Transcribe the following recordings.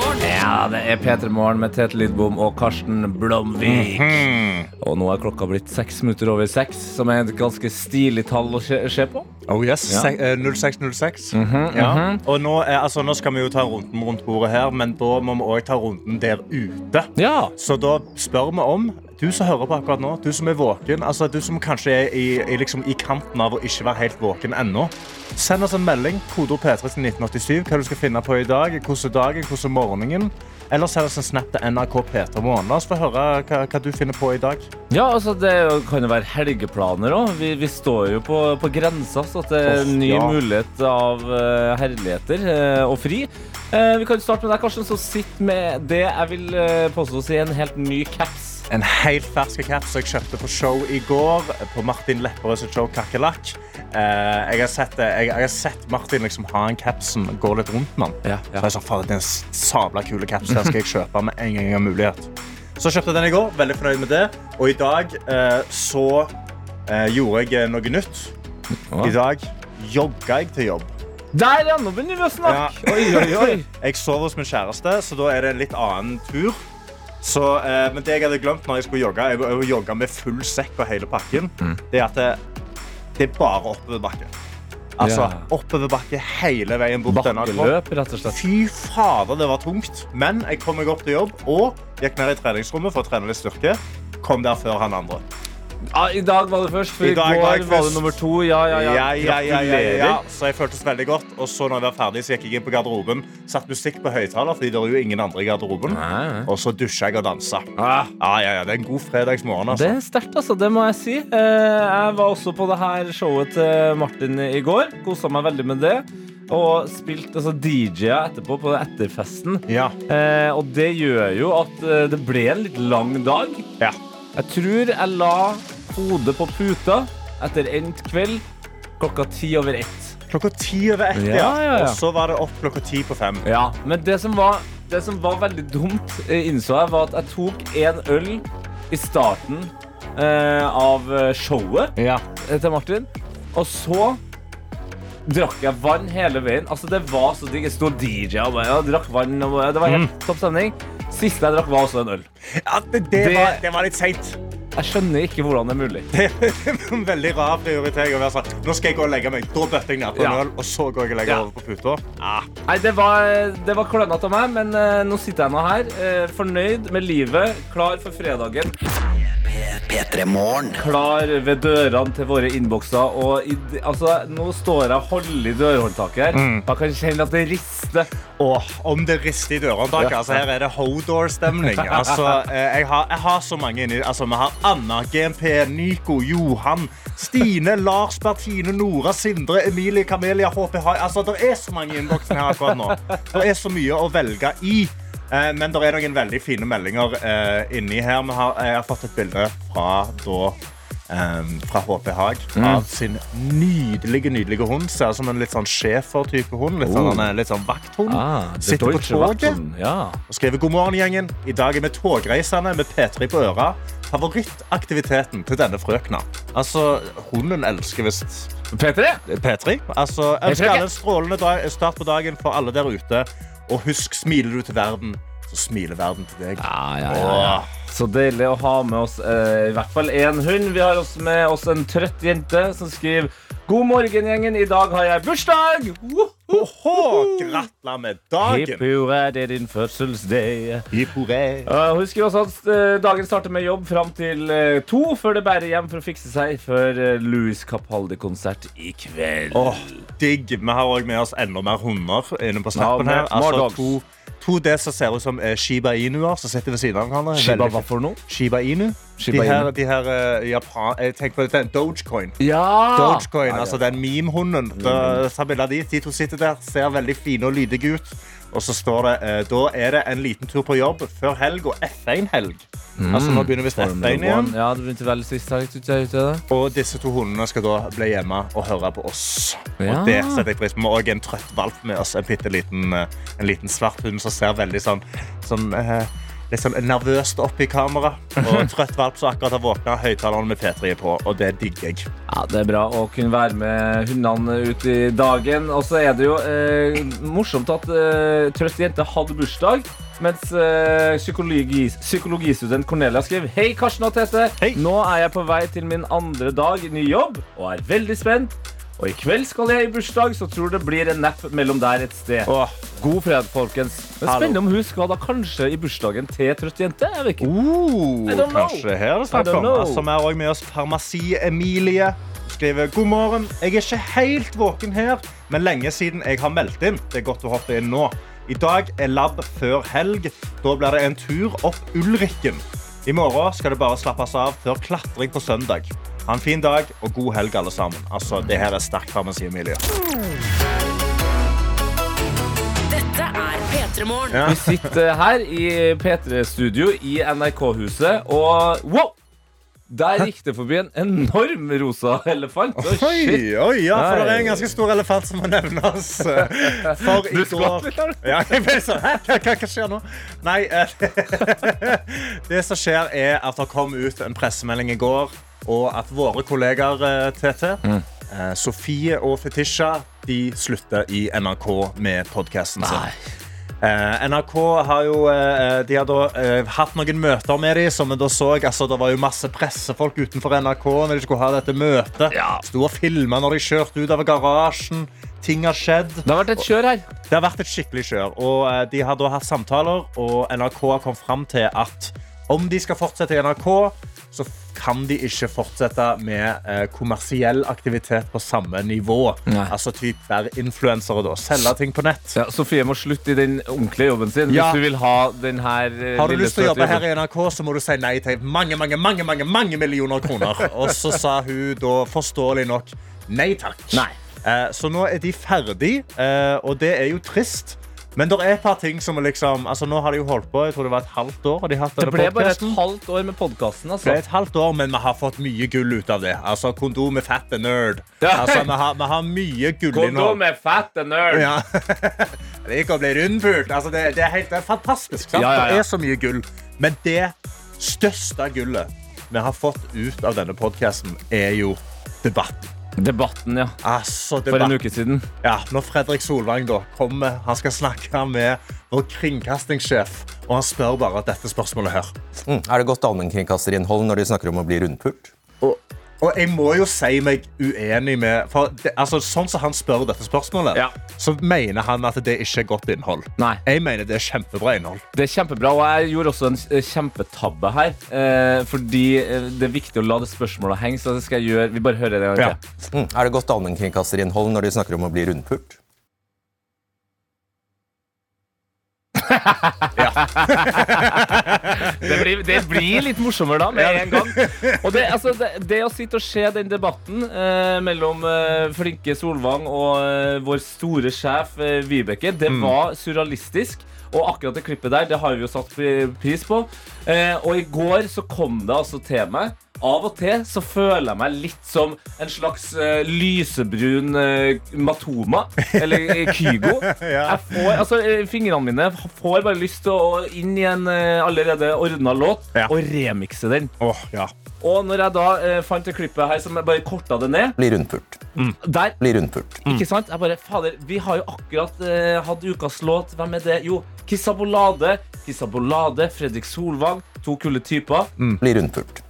Ja, det er P3 Morgen med Tete Lidbom og Karsten Blomvik. Mhm. Og nå er klokka blitt seks minutter over seks, som er et ganske stilig tall å se, se på. Oh yes, Ja. Se- Mm 0606. ja. Og nå, er, altså, nå skal vi jo ta runden rundt bordet her, men da må vi òg ta runden der ute. Ja. Så da spør vi om du som hører på akkurat nå, du som er våken, altså du som kanskje er i, i, liksom, i kanten av å ikke være helt våken ennå, send oss en melding, kodeord P3 til 1987, hva du skal finne på i dag, hvordan dagen, hvordan morgenen, eller send oss en snap til NRK P3 Morgen. La oss få høre hva, hva du finner på i dag. Ja, altså Det kan jo være helgeplaner òg. Vi, vi står jo på, på grensa, så det er en ny ja. mulighet av uh, herligheter uh, og fri. Uh, vi kan jo starte med deg, Karsten, som sitter med det jeg vil påstå å si en helt ny caps. En helt fersk caps jeg kjøpte på show i går. På Martin Lepperøds show Kakerlakk. Eh, jeg, har sett jeg, jeg har sett Martin liksom ha en caps som går litt rundt med den. Ja, ja. Så jeg sa, det er en sabla kule caps. Den skal jeg kjøpe med en gang jeg har mulighet. Så kjøpte jeg den i går. Veldig fornøyd med det. Og i dag eh, så eh, gjorde jeg eh, noe nytt. I dag jogga jeg til jobb. Der, ja! Nå begynner vi å snakke. Oi, oi, oi. Jeg sover hos min kjæreste, så da er det en litt annen tur. Så, eh, men det jeg hadde glemt når jeg skulle jogge, jeg, jeg jogga med full sekk og hele pakken, det er at det, det er bare oppoverbakke. Altså Ja. oppoverbakke hele veien bort og slett. Fy fader, det var tungt. Men jeg kom meg opp til jobb og gikk ned i treningsrommet for å trene litt styrke. Kom der før han andre. Ja, I dag var det først, for I dag går var var, det nummer to. Ja, ja, ja. Ja, ja, ja, Så jeg føltes veldig godt. Og så når jeg var ferdig, så gikk jeg inn på garderoben, satt musikk på høyttaler, fordi det er jo ingen andre i garderoben. Og så dusja jeg og dansa. Ah. Ja, ja, ja, det er en god fredagsmorgen. Det Altså. er sterkt, altså. Det må jeg si. Eh, jeg var også på det her showet til Martin i går. Kosa meg veldig med det. Og spilte altså, DJ-a etterpå på etterfesten. Ja. Eh, og det gjør jo at eh, det ble en litt lang dag. Ja. Jeg tror jeg la hodet på puta etter endt kveld klokka ti over ett. Klokka ti over ett, Ja, ja. ja, ja. Og så var det opp klokka ti på fem. Ja, men det som var, det som var veldig dumt, eh, innså jeg, var at jeg tok en øl i starten eh, av eh, showet Ja. eh, til Martin. Og så drakk jeg vann hele veien. Altså, det var så digg. Jeg sto DJ og bare, ja, drakk vann. Og det var helt topp stemning. Siste jeg drakk, var også en øl. det, det, Det- Var, det var litt seint. Jeg skjønner ikke hvordan det er mulig. Det er En veldig rar prioritering. å være sånn, Nå skal jeg gå og legge meg. Da bøtter jeg ned på en Ja. øl, og så går jeg og legger Ja. over på puta. Ah. Nei, det var, det var klønete av meg, men uh, nå sitter jeg nå her, uh, fornøyd med livet, klar for fredagen. Klar ved dørene til våre innbokser. Og i, altså, nå står jeg og holder i dørhåndtaket her. Mm. Jeg kan kjenne at det rister. Åh, om det rister i dørhåndtaket. Altså, her er det Hodor-stemning. Altså, eh, jeg, har, jeg har så mange inni altså, Vi har Anna, GMP, Nico, Johan, Stine, Lars, Bertine, Nora, Sindre, Emilie, Kamelia, HPH. Altså, det er så mange i innboksen her akkurat nå. Det er så mye å velge i. Eh, men det er noen veldig fine meldinger eh, inni her. Har, jeg har fått et bilde fra da eh, fra HP Haag av sin nydelige nydelige hund. Ser ut som en litt sånn schæfer-type hund. Litt sånn, Oh. litt sånn vakthund. Ah, Sitter på toget Ja. og skriver god morgen, gjengen. I dag er vi togreisende med P3 på øra. Favorittaktiviteten til denne frøkna. Altså, hunden elsker visst P3? P3. Altså, P3. ønsker alle en strålende dag, start på dagen for alle der ute. Og husk, smiler du til verden, så smiler verden til deg. Ja, ja, ja, ja. Så deilig å ha med oss eh, i hvert fall én hund. Vi har også med oss en trøtt jente som skriver God morgen, gjengen. I dag har jeg bursdag! Woohoo! Gratulerer med dagen. Hipp hurra, det er din fødselsdag. Hipp hurra. Uh, hun skriver også at uh, dagen starter med jobb fram til uh, to, før det bærer hjem for å fikse seg før uh, Louis Capaldi-konsert i kveld. Åh, digg. Vi har også med oss enda mer hunder inne på snappen Ja, her. Altså, to, to det som ser ut som eh, Shiba Inuer som sitter ved siden av hverandre. Shiba hva for noe? Shiba Inu. De her, de her uh, Japan... Jeg tenker på dette, Dogecoin. Ja! Dogecoin, altså den meme-hunden. Av De De to sitter der, ser veldig fine og lydige ut. Og så står det uh, da er det en liten tur på jobb før helg og F1-helg. Altså Nå begynner visst Formula F1 igjen. Ja, det begynte veldig helg. tror jeg, ute. Og disse to hundene skal da bli hjemme og høre på oss. Ja. Og det setter jeg pris på. Vi har også en trøtt valp med oss. En, bitte liten, eh, en liten svart hund som ser veldig sånn, sånn eh, Litt sånn nervøst opp i kamera. Og trøtt valp som akkurat har våkna. Høyttalerne med P3 på, og det digger jeg. Ja, Det er bra å kunne være med hundene ut i dagen. Og så er det jo eh, morsomt at eh, trøtt jente hadde bursdag. Mens eh, psykologi, psykologistudent Cornelia skrev Hei, Karsten og Tete. Hei. Nå er jeg på vei til min andre dag i ny jobb og er veldig spent. Og i kveld skal jeg i bursdag, så tror det blir en napp mellom der et sted. Åh, God fred, folkens. Er spennende om hun skal da kanskje i bursdagen til trøtt jente. Jeg vet ikke. Uh, I don't know. kanskje her det snakker om. know. Altså, vi har også med oss Farmasi-Emilie. Skriver God morgen. Jeg er ikke helt våken her, men lenge siden jeg har meldt inn. Det er godt å hoppe inn nå. I dag er lab før helg. Da blir det en tur opp Ulrikken. I morgen skal det bare slappes av før klatring på søndag. Ha en fin dag og god helg, alle sammen. Altså, det her er sterkt farmasi, Emilie. Dette er P3 Morgen. Ja. Vi sitter her i P3-studio i NRK-huset, og wow! Der gikk det forbi en enorm rosa elefant. Å, Oi, oi, ja, for det er en ganske stor elefant som må nevnes. For i går? Ja, jeg ble sånn Hæ? Hva, hva, hva skjer nå? Nei, eh, det som skjer, er at det kom ut en pressemelding i går, og at våre kollegaer, eh, TT, Mm. eh, Sofie og Fetisha, de slutter i NRK med podkasten sin. Eh, NRK har jo eh, De har da eh, hatt noen møter med dem, som vi da så. Altså, det var jo masse pressefolk utenfor NRK når de skulle ha dette møtet. Ja. Sto og filma når de kjørte ut av garasjen. Ting har skjedd. Det har vært et kjør her. Det har vært et skikkelig kjør. Og eh, de har da hatt samtaler, og NRK har kommet fram til at om de skal fortsette i NRK, så kan de ikke fortsette med eh, kommersiell aktivitet på samme nivå. Nei. Altså typ være influensere, da. Selge ting på nett. Ja, Sofie må slutte i den ordentlige jobben sin Ja. hvis du vil ha den her eh, Har du lyst til å jobbe her i NRK, så må du si nei til mange, mange, mange, mange, mange millioner kroner. Og så sa hun da forståelig nok nei takk. Nei. Eh, så nå er de ferdig, eh, og det er jo trist. Men det er et par ting som er liksom Altså Nå har de jo holdt på jeg tror det var et halvt år. Og de hatt Det ble ble bare et halvt år med podkasten. Det Altså. ble et halvt år, men vi har fått mye gull ut av det. Altså Kondom med fat and nerd. Altså, vi, har, vi har mye gullinnhold. Kondom er fat and nerd. Ja. det gikk å bli rundpult. Altså, det, det, er helt, det er fantastisk. Sant? Ja, ja, ja. Det er så mye gull. Men det største gullet vi har fått ut av denne podkasten, er jo debatten. Debatten, ja. Altså, For en uke siden. Ja, når Fredrik Solvang da kommer, han skal snakke med vår kringkastingssjef, og han spør bare dette spørsmålet her. Mm. Er det godt allmennkringkasterinnhold når de snakker om å bli rundpult? Og, og jeg må jo si meg uenig med For det, altså, sånn som han spør dette spørsmålet, Ja. så mener han at det ikke er godt innhold. Nei. Jeg mener det er kjempebra innhold. Det er kjempebra, og jeg gjorde også en eh, kjempetabbe her. Eh, fordi eh, det er viktig å la det spørsmålet henge, så det skal jeg gjøre. Vi bare hører det Ja. Mm. Er det godt allmennkringkasterinnhold når de snakker om å bli rundpult? Det blir, det blir litt morsommere da, med en gang. Og det, altså, det, det å sitte og se den debatten eh, mellom eh, flinke Solvang og eh, vår store sjef eh, Vibeke, det var surrealistisk. Og akkurat det klippet der, det har vi jo satt pris på. Eh, og i går så kom det altså til meg. Av og til så føler jeg meg litt som en slags uh, lysebrun uh, Matoma. Eller eh, Kygo. Ja. Jeg får, altså, fingrene mine får bare lyst til å inn i en uh, allerede ordna låt Ja. og remikse den. Oh, ja. Og når jeg da eh, fant det klippet her som jeg bare korta det ned Blir rundpult. Der, Blir rundpult. ikke sant? Jeg bare, fader, Vi har jo akkurat eh, hatt ukas låt. Hvem er det? Jo, Kissabolade. Kissabolade, Fredrik Solvang. To kule typer. Blir rundpult.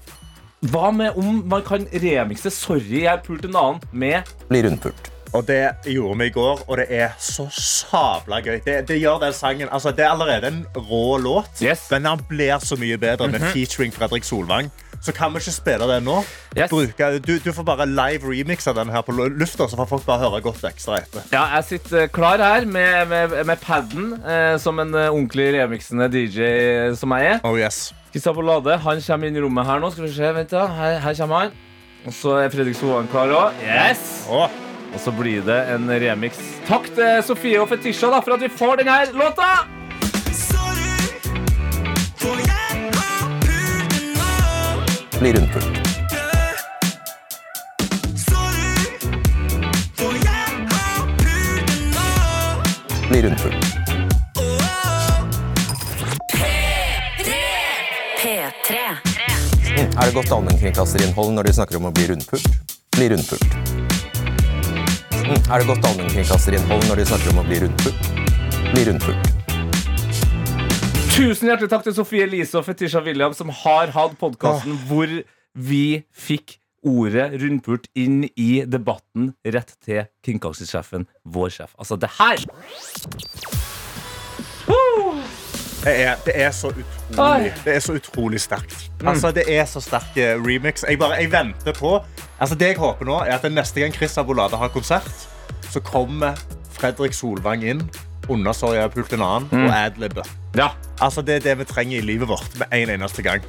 Hva med om man kan remikse 'Sorry, jeg pulte en annen' med Bli rundpult. Og det gjorde vi i går, og det er så sabla gøy. Det, det gjør den sangen Altså, det er allerede en rå låt, Yes. men den blir så mye bedre med featuring Fredrik Solvang. Så kan vi ikke spille den nå. Yes. Bruke, du, du får bare live remixe den her på lufta, så får folk bare høre godt ekstra etter. Ja, jeg sitter klar her med, med, med paden, eh, som en eh, ordentlig remixende DJ som jeg er. Oh yes. Kissabolade han kommer inn i rommet her nå. Skal vi se, vent da, Her, her kommer han. Og så er Fredrik Sovan klar òg. Yes! Oh. Og så blir det en remix. Takk til Sofie og Fetisha da, for at vi får denne låta! Blir rundpult. Bli rundpult. P3. Mm. Er det godt allmennkringkasterinnhold når de snakker om å bli rundpult? Bli rundpult. Mm. Er det godt allmennkringkasterinnhold når de snakker om å bli rundpult? Bli rundpult. Tusen hjertelig takk til Sofie Elise og Fetisha William, som har hatt podkasten hvor vi fikk ordet rundpult inn i debatten rett til kringkastingssjefen, vår sjef. Altså, det her Det er, det er så utrolig. Det er så utrolig sterkt. Altså, det er så sterk eh, remix. Jeg bare, jeg venter på Altså, Det jeg håper nå, er at neste gang Chris Abolade har konsert, så kommer Fredrik Solvang inn, undersår jeg pult en annen, og adlibber. Ja. Altså, det er det vi trenger i livet vårt med en eneste gang.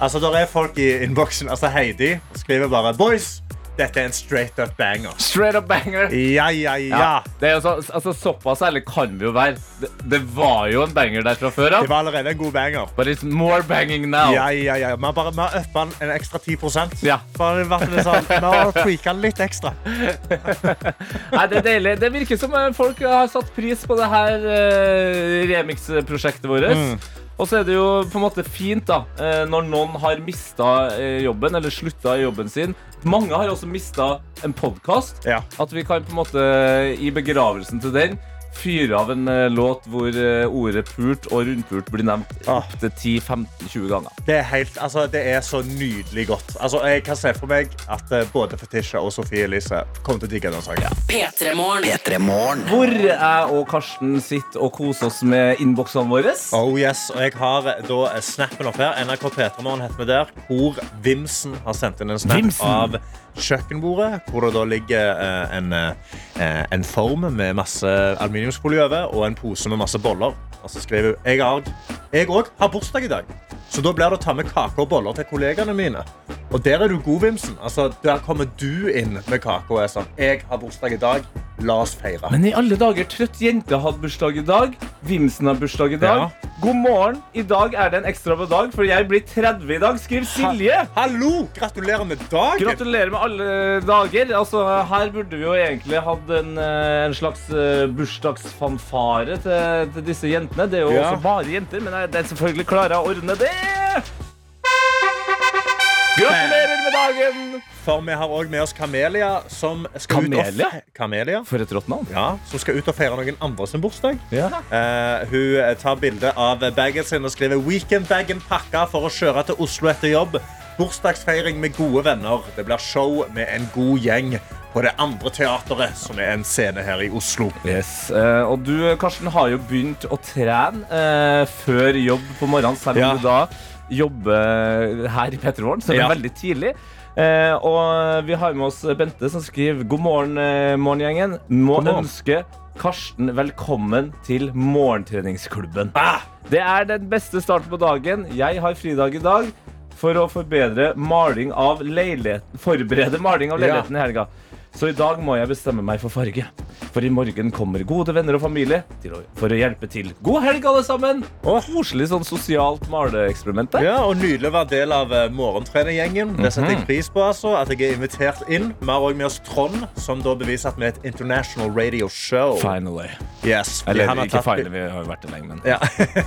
Altså, Der er folk i innboksen. Altså, Heidi skriver bare Boys, dette er en straight up banger. Straight up banger. Ja, ja, ja. Det jo så, altså, såpass ærlig kan vi jo være. Det, det var jo en banger der fra før Det av. var allerede en god banger. But it's more banging now. Ja, ja, ja. Vi har bare uppa den en ekstra 10 Ja. Bare vært litt sånn, Vi har tweaka den litt ekstra. Nei, det er deilig. Det virker som eh, folk har satt pris på det her uh, remix-prosjektet vårt. Mm. Og så er det jo på en måte fint da eh, når noen har mista jobben eller slutta i jobben sin. Mange har også mista en podkast. Ja. At vi kan på en måte i begravelsen til den fyre av en eh, låt hvor eh, ordet pult og rundpult blir nevnt Ah. opptil 10-15-20 ganger. Det er, helt, altså, det er så nydelig godt. Altså, jeg kan se for meg at eh, både Fetisha og Sofie Elise kommer til å digge den sangen. P3morgen. Hvor jeg og Karsten sitter og koser oss med innboksene våre. Oh yes, og Jeg har da snappen opp her. NRK P3morgen heter vi der. Hvor Vimsen har sendt inn en snap Vimsen. av kjøkkenbordet. Hvor det da ligger eh, en, eh, en form med masse aluminiumsfolie over og en pose med masse boller. Og så skriver hun jeg òg har bursdag i dag. Så da blir det å ta med kake og boller til kollegaene mine. Og der er du god, Vimsen. Altså, der kommer du inn med kake og er sånn Jeg har bursdag i dag. La oss feire. Men i alle dager, trøtt jente hadde bursdag i dag. Vimsen har bursdag i dag. Ja. God morgen. I dag er det en ekstra på dag, for jeg blir 30 i dag. Skriv Silje. Hallo! Gratulerer med dagen! Gratulerer med alle dager. Altså, her burde vi jo egentlig hatt en, eh, en slags eh, bursdagsfanfare til, til disse jentene. Det er jo Ja. også bare jenter, men jeg- det er selvfølgelig klarer jeg å ordne det. Dagen! For vi har òg med oss Kamelia, som skal ut Kamelia? og Kamelia? For et rått navn. Ja, som skal ut og feire noen andre sin bursdag. Ja. Uh, hun eh, tar bilde av bagen sin og skriver Weekendbagen pakka for å kjøre til Oslo etter jobb. Bursdagsfeiring med gode venner. Det blir show med en god gjeng på det andre teateret, som er en scene her i Oslo. Yes. eh, og du, Karsten, har jo begynt å trene eh, før jobb på morgenen, selv om Ja. du da jobber her i P3morgen, så det er Ja. veldig tidlig. Eh, og vi har med oss Bente, som skriver God morgen, eh, morgengjengen. Må God morgen. ønske Karsten velkommen til morgentreningsklubben. Ah! Det er den beste starten på dagen. Jeg har fridag i dag for å forbedre maling av leiligheten, forberede maling av leiligheten i helga. Så i dag må jeg bestemme meg for farge. For i morgen kommer gode venner og familie til å, for å hjelpe til. God helg, alle sammen! Og koselig sånn sosialt maleeksperiment der. Ja, og Nydelig å være del av uh, morgentrenergjengen. Det setter jeg pris på. altså, At jeg er invitert inn. Vi har også med oss Trond, som da beviser at vi er et international radio show. Finally. Yes, fordi Eller han har ikke tatt- finally, vi har jo vært det lenge, men Ja.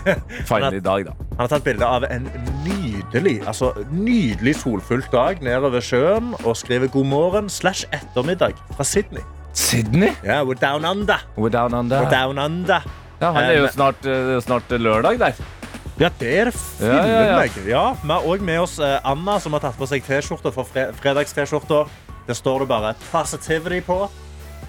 finally i dag, da. Han har tatt bilde av en nydelig altså nydelig solfullt dag nedover sjøen og skriver god morgen slash ettermiddag fra Sydney. Sydney? Ja, we're down under. We're down under. We're down under. Ja, han er jo Eh, snart, eh, snart lørdag der. Ja, det er det Ja, ja, ja. Ja, Vi har òg med oss eh, Anna, som har tatt på seg T-skjorta fre fredags-T-skjorta. Der står det bare 'positivity' på.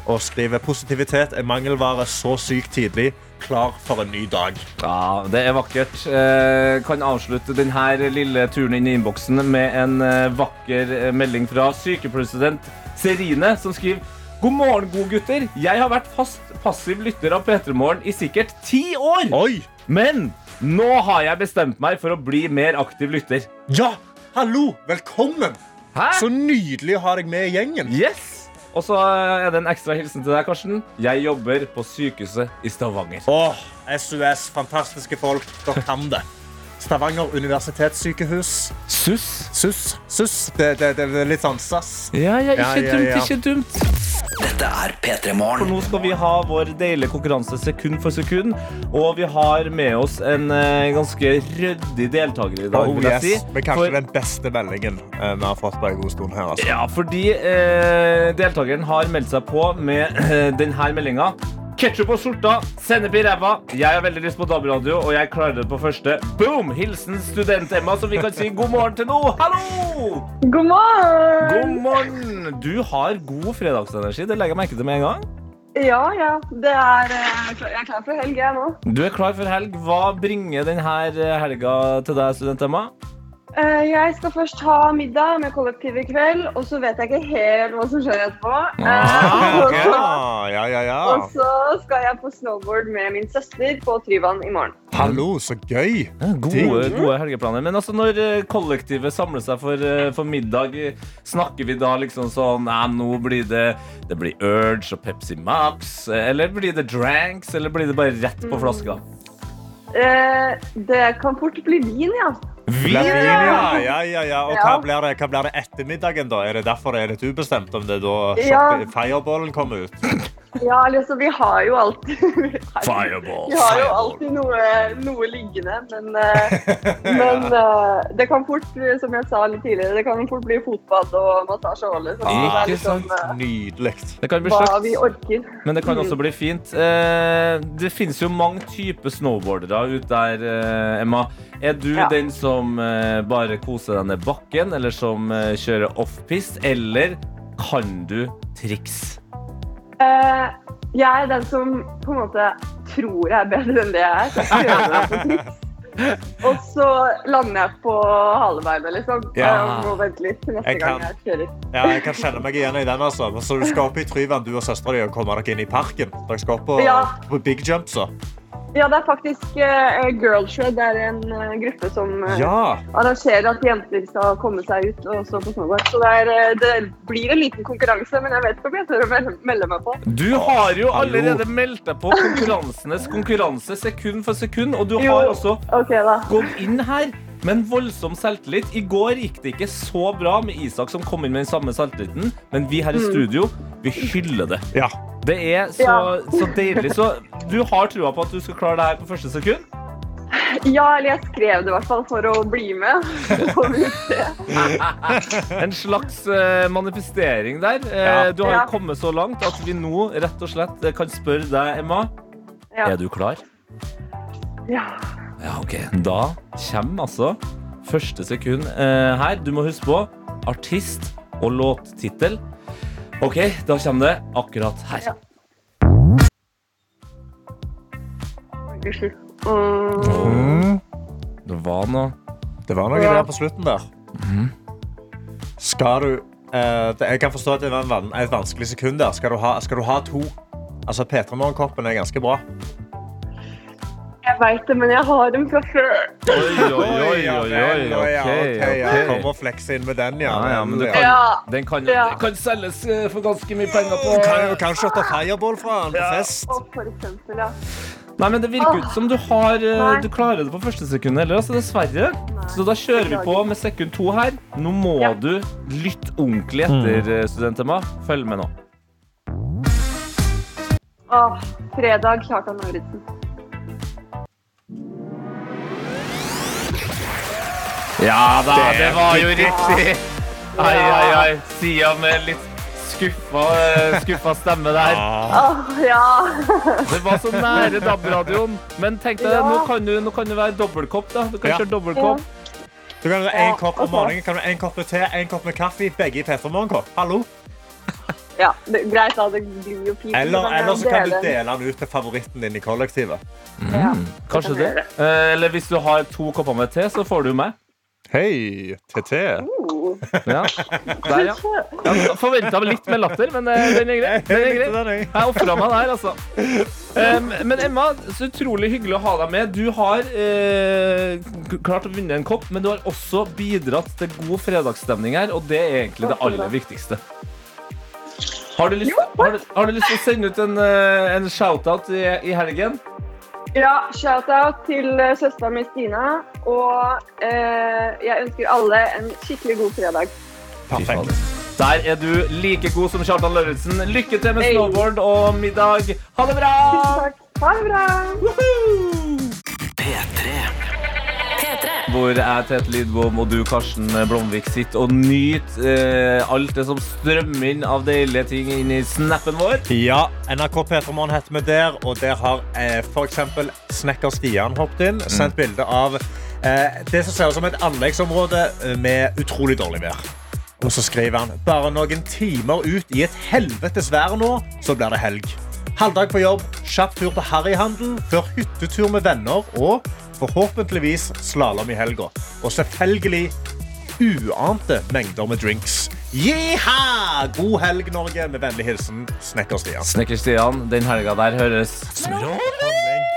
Og skriver 'positivitet er mangelvare så sykt tidlig'. Klar for en ny dag. Ja, det er vakkert. Eh, kan avslutte denne lille turen inn i innboksen med en eh, vakker eh, melding fra sykepresident Serine, som skriver God morgen, gode gutter. Jeg har vært fast passiv lytter av P3 Morgen i sikkert ti år. Oi! Men nå har jeg bestemt meg for å bli mer aktiv lytter. Ja! Hallo! Velkommen! Hæ? Så nydelig å ha deg med i gjengen. Yes! Og så er det en ekstra hilsen til deg, Karsten. Jeg jobber på sykehuset i Stavanger. Åh, SUS, fantastiske folk. Dere kan det. Stavanger universitetssykehus. SUS. SUS. SUS. Det, det, det er litt sånn sass. Ja, ja, ikke Ja, ja, dumt, ja. ikke dumt. Dette er P3 For Morgen. nå skal vi ha vår deilige konkurranse sekund for sekund. Og vi har med oss en uh, ganske ryddig deltaker i dag. Oh, vil jeg yes. si. Men kanskje For- den beste meldingen uh, vi har fått på en god stund her. Altså. Ja, fordi uh, deltakeren har meldt seg på med denne meldinga. Ketchup og skjorta, sennep i ræva. Jeg har veldig lyst på DAB-radio, og jeg klarer det på første. Boom! Hilsen Student-Emma, som vi kan si god morgen til nå. Hallo! God morgen! God morgen! Du har god fredagsenergi. Det legger jeg merke til med en gang. Ja, ja. Det er, eh, jeg er klar for helg, jeg nå. Du er klar for helg. Hva bringer denne helga til deg, Student-Emma? Eh, Jeg skal først ha middag med kollektiv i kveld, og så vet jeg ikke helt hva som skjer etterpå. Eh, Ah, okay. så- Ja, ja, ja. Og så skal jeg på snowboard med min søster på Tryvann i morgen. Hallo, så gøy. Gode, gode helgeplaner. Men altså, når eh, kollektivet samler seg for, eh, for middag, eh, snakker vi da liksom sånn Nei, nå blir det Det blir Urge og Pepsi Max. eh, Eller blir det dranks? Eller blir det bare rett på flaska? Eh, Det kan fort bli vin, ja. Vin, ja. Ja, ja, ja. Og hva blir, det, hva blir det etter middagen, da? Er det derfor det er litt ubestemt om det er da Ja. fireballen kommer ut? Ja, liksom, vi har jo alltid Fireball. Vi har jo alltid noe, noe liggende, men, eh, men eh, det kan fort, som jeg sa litt tidligere, det kan fort bli fotbad og massasje og alle. Ah, det Ikke liksom sant? eh, Nydelig. Det kan bli hva vi orker. men det kan også bli fint. Eh, Det finnes jo mange typer snowboardere ute der, Emma. Er du Ja. den som bare koser deg ned bakken, eller som kjører offpist, eller kan du triks? Eh, jeg er den som på en måte tror jeg er bedre enn det jeg er. Så jeg prøver meg på triks. Og så lander jeg på halebeinet, liksom. Ja. Jeg må vente litt til neste Jeg kan- gang jeg kjører. Ja, jeg kan kjenne meg igjen i den. altså. Så du skal opp i Tryvann, du og søstera di, og komme dere inn i parken? Dere skal opp på, Ja. på big jumpsa? Ja, det er faktisk uh, Girlshred. Det er en uh, gruppe som uh, Ja. arrangerer at jenter skal komme seg ut og stå på snowboard. Så det, er, eh, det blir en liten konkurranse, men jeg vet ikke om jeg tør å melde, melde meg på. Du har jo hallo. allerede meldt deg på konkurransenes konkurranse sekund for sekund, og du Jo. har også okay, gått inn her med en voldsom selvtillit. I går gikk det ikke så bra med Isak som kom inn med den samme selvtilliten, men vi her i studio, vi hyller det. ja. Det er så, Ja. så deilig. Så du har trua på at du skal klare det her på første sekund? Ja, eller jeg skrev det i hvert fall for å bli med. En slags eh, manifestering der. Eh, Ja. Du har Ja. jo kommet så langt at vi nå rett og slett eh, kan spørre deg, Emma. Ja. Er du klar? Ja. Ja, ok. Da kommer altså første sekund eh, her. Du må huske på artist og låttittel. OK, da kommer det akkurat her. Ja. Mm, Mm. Det var noe Det var noe Ja. der på slutten der. Skal du eh, det, Jeg kan forstå at det var en, van- et vanskelig sekund der. Skal du ha, skal du ha to? Altså, P3 Morgenkoppen er ganske bra. Jeg veit det, men jeg har dem fra før. Oi, oi, oi, oi, oi. ok, okay, okay. Kom og flekse inn med den, ja. Ja, ja, men du kan, Ja. den kan, Ja. kan selges eh, for ganske mye penger på Du kan jo shotte fireball fra den på fest. Og for eksempel, ja. Nei, men Det virker ut som du har eh, Du klarer det på første sekund, heller, Altså, dessverre. Så da kjører vi på med sekund to her. Nå må Ja. du lytte ordentlig etter, mm. student-Emma. Følg med nå. Åh, fredag, Kjartan Lauritzen. Ja da, Det det var jo riktig. Ai, ai, ai. Sia med litt skuffa, eh, skuffa stemme der. Ah. Åh, ja. Det var så nære DAB-radioen. Men tenk deg, nå, kan du, nå kan du være dobbeltkopp. da. Du kan kjøre dobbeltkopp. Du kan ha én en kopp om morgenen, kan du ha en kopp med te, en kopp med kaffe. Begge i P3 Morgenkopp. Hallo? ja det, greit, da. Det blir jo fint. Eller, eller så kan du dele. den ut til favoritten din i kollektivet. Ja. Kanskje kan det. Eh, Eller hvis du har to kopper med te, så får du med. Hei, TT. Oh. Ja. Der, ja. ja Forventa litt med latter, men eh, den er grei. Den er grei. Jeg ofra meg der, altså. Um, men Emma, så utrolig hyggelig å ha deg med. Du har eh, klart å vinne en kopp, men du har også bidratt til god fredagsstemning her, og det er egentlig det aller viktigste. Har du lyst, har du, har du lyst til å sende ut en, eh, en shout-out i, i helgen? Ja, shout-out til eh, søstera mi Stina. Og eh, jeg ønsker alle en skikkelig god fredag. Perfekt. Der er du like god som Kjartan Lauritzen. Lykke til med Hey. snowboard og middag. Ha det bra! Tusen takk. Ha det bra. Woohoo! P3. Hvor jeg, Tete Lidbom og du, Karsten Blomvik, sitter og nyter eh, alt det som strømmer inn av deilige ting inn i snappen vår. Ja, NRK P3morgen heter vi der, og der har eh, eksempel Snekker Stian hoppet inn, sendt bilde av eh, det som ser ut som et anleggsområde eh, med utrolig dårlig vær. Og så skriver han bare noen timer ut i et helvetes vær nå, så blir det helg. Halvdag på jobb, kjapp tur på Harryhandel, før hyttetur med venner og forhåpentligvis slalåm i helga. Og selvfølgelig uante mengder med drinks. Yeha! God helg, Norge. Med vennlig hilsen Snekker Stian. Snekker Stian, den helga der høres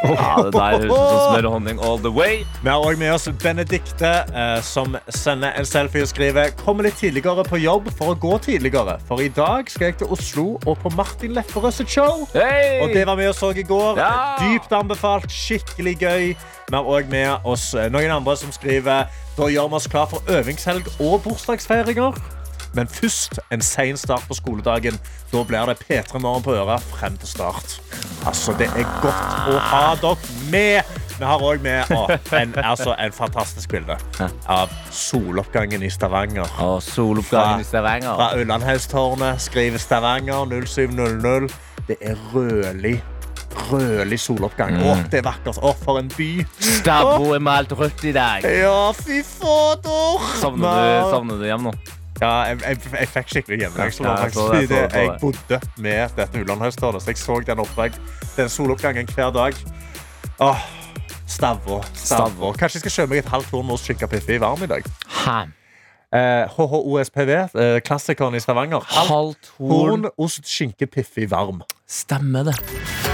Ja, det der smør og honning all the way. Vi har også med oss Benedikte, eh, som sender en selfie og skriver Kommer litt tidligere på jobb for å gå tidligere. For i dag skal jeg til Oslo og på Martin Lepperød sitt show. Hey! Og det var vi og så i går. Ja! Dypt anbefalt. Skikkelig gøy. Vi har også med oss eh, noen andre som skriver Da gjør vi oss klar for øvingshelg og bursdagsfeiringer. Men først en sen start på skoledagen. Da blir det P3 Morgen på øra frem til start. Altså, Det er godt å ha dere med. Vi har òg med å, en, altså, en fantastisk bilde av soloppgangen i Stavanger. Å, soloppgangen i Stavanger. Fra Ullandhaugstårnet skriver Stavanger 0700. Det er rødlig. Rødlig soloppgang. Å, det er vakkert. Å, for en by. Stabbo er malt rødt i dag. Ja, fy fader. Savner du, savner du hjem nå? Ja, jeg, jeg, jeg fikk skikkelig hjemlengsel. Ja, jeg jeg jeg Jeg bodde med dette Ullandhaugstårnet, så jeg så den oppvegg, den soloppgangen hver dag. Åh, Stavå. Stavå. Kanskje jeg skal kjøpe meg et halvt horn hos ost, piffi i varm i dag. Hæ? Eh, HHOSPV, eh, klassikeren i Stavanger. Halvt. Horn, ost, skinke, piffi varm. Stemmer det.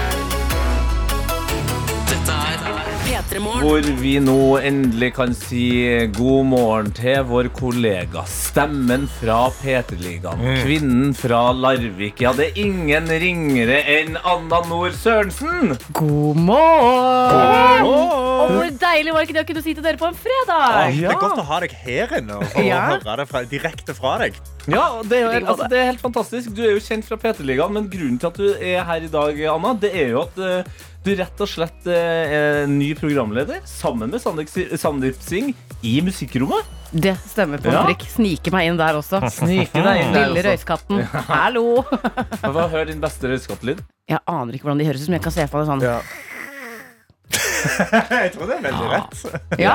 Hvor vi nå endelig kan si god morgen til vår kollega. Stemmen fra P3-ligaen. Kvinnen fra Larvik. Ja, det er ingen ringere enn Anna Nord Sørensen. God morgen! Åh! Og hvor deilig var det ikke det å kunne si til dere på en fredag? Det er godt å ha deg her inne og Ja. høre det fra, direkte fra deg. Ja, det er, altså, det er helt fantastisk. Du er jo kjent fra P3-ligaen, men grunnen til at du er her i dag, Anna, det er jo at eh, du rett og slett eh, ny programleder sammen med Sandeep Sandeep Singh i Musikkrommet. Det stemmer på en Ja. Snike Sniker meg inn der også. Snike deg inn der Lille også. Ja. Hallo! Hva hører din beste røyskattelyd. Jeg aner ikke hvordan de høres ut, men jeg kan se for meg sånn. Ja. jeg tror det er veldig rett. Ja,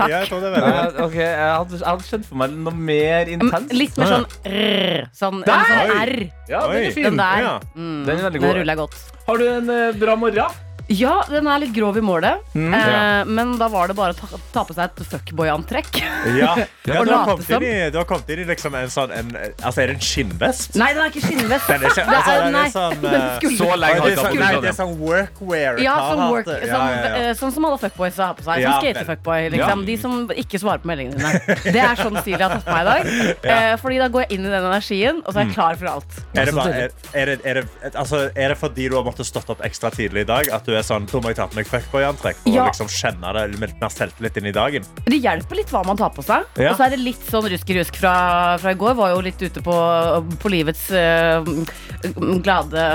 Ja, jeg tror det er veldig rett. Eh, ok, jeg hadde, jeg hadde skjønt for meg noe mer intenst. Litt mer sånn rrr. Sånn, Der! sånn R. Ja, den er fin. Den der. Ja. Mm, Den er den ruller jeg godt. Har du en eh, bra morgen? Ja, den er litt grov i målet, Mm. eh, Ja. men da var det bare å ta, ta på seg et fuckboy-antrekk. Ja. Ja, du, har kommet inn i, du har kommet inn i liksom en sånn en, Altså, er det en skinnvest? Nei, den er ikke skinnvest. Den er ikke, Det altså, er- den nei, er sånn den eh, skulle- Så lenge har sånn, hatt nei, det. det er sånn workwear. Ja, sånn, work, Ja, sånn, ja, ja. eh, sånn som alle fuckboys har på seg. Ja, Sånn vel. skater-fuckboy. Liksom. De som ikke svarer på meldingene dine. Det er sånn stil jeg har tatt på meg i dag. Eh, fordi da går jeg inn i den energien, og så er jeg klar for alt. Er det, bare, deilig. er, er, det, er, det, altså, er det fordi du har måttet stått opp ekstra tidlig i dag? At du er sånn, da må jeg ta på meg fuckboy-antrekk for Ja. å liksom kjenne det med litt mer selvtillit inn i dagen? Det hjelper litt hva man tar på seg. Ja. Og så er det litt sånn rusk-rusk fra, fra i går. Var jo litt ute på, på livets uh, glade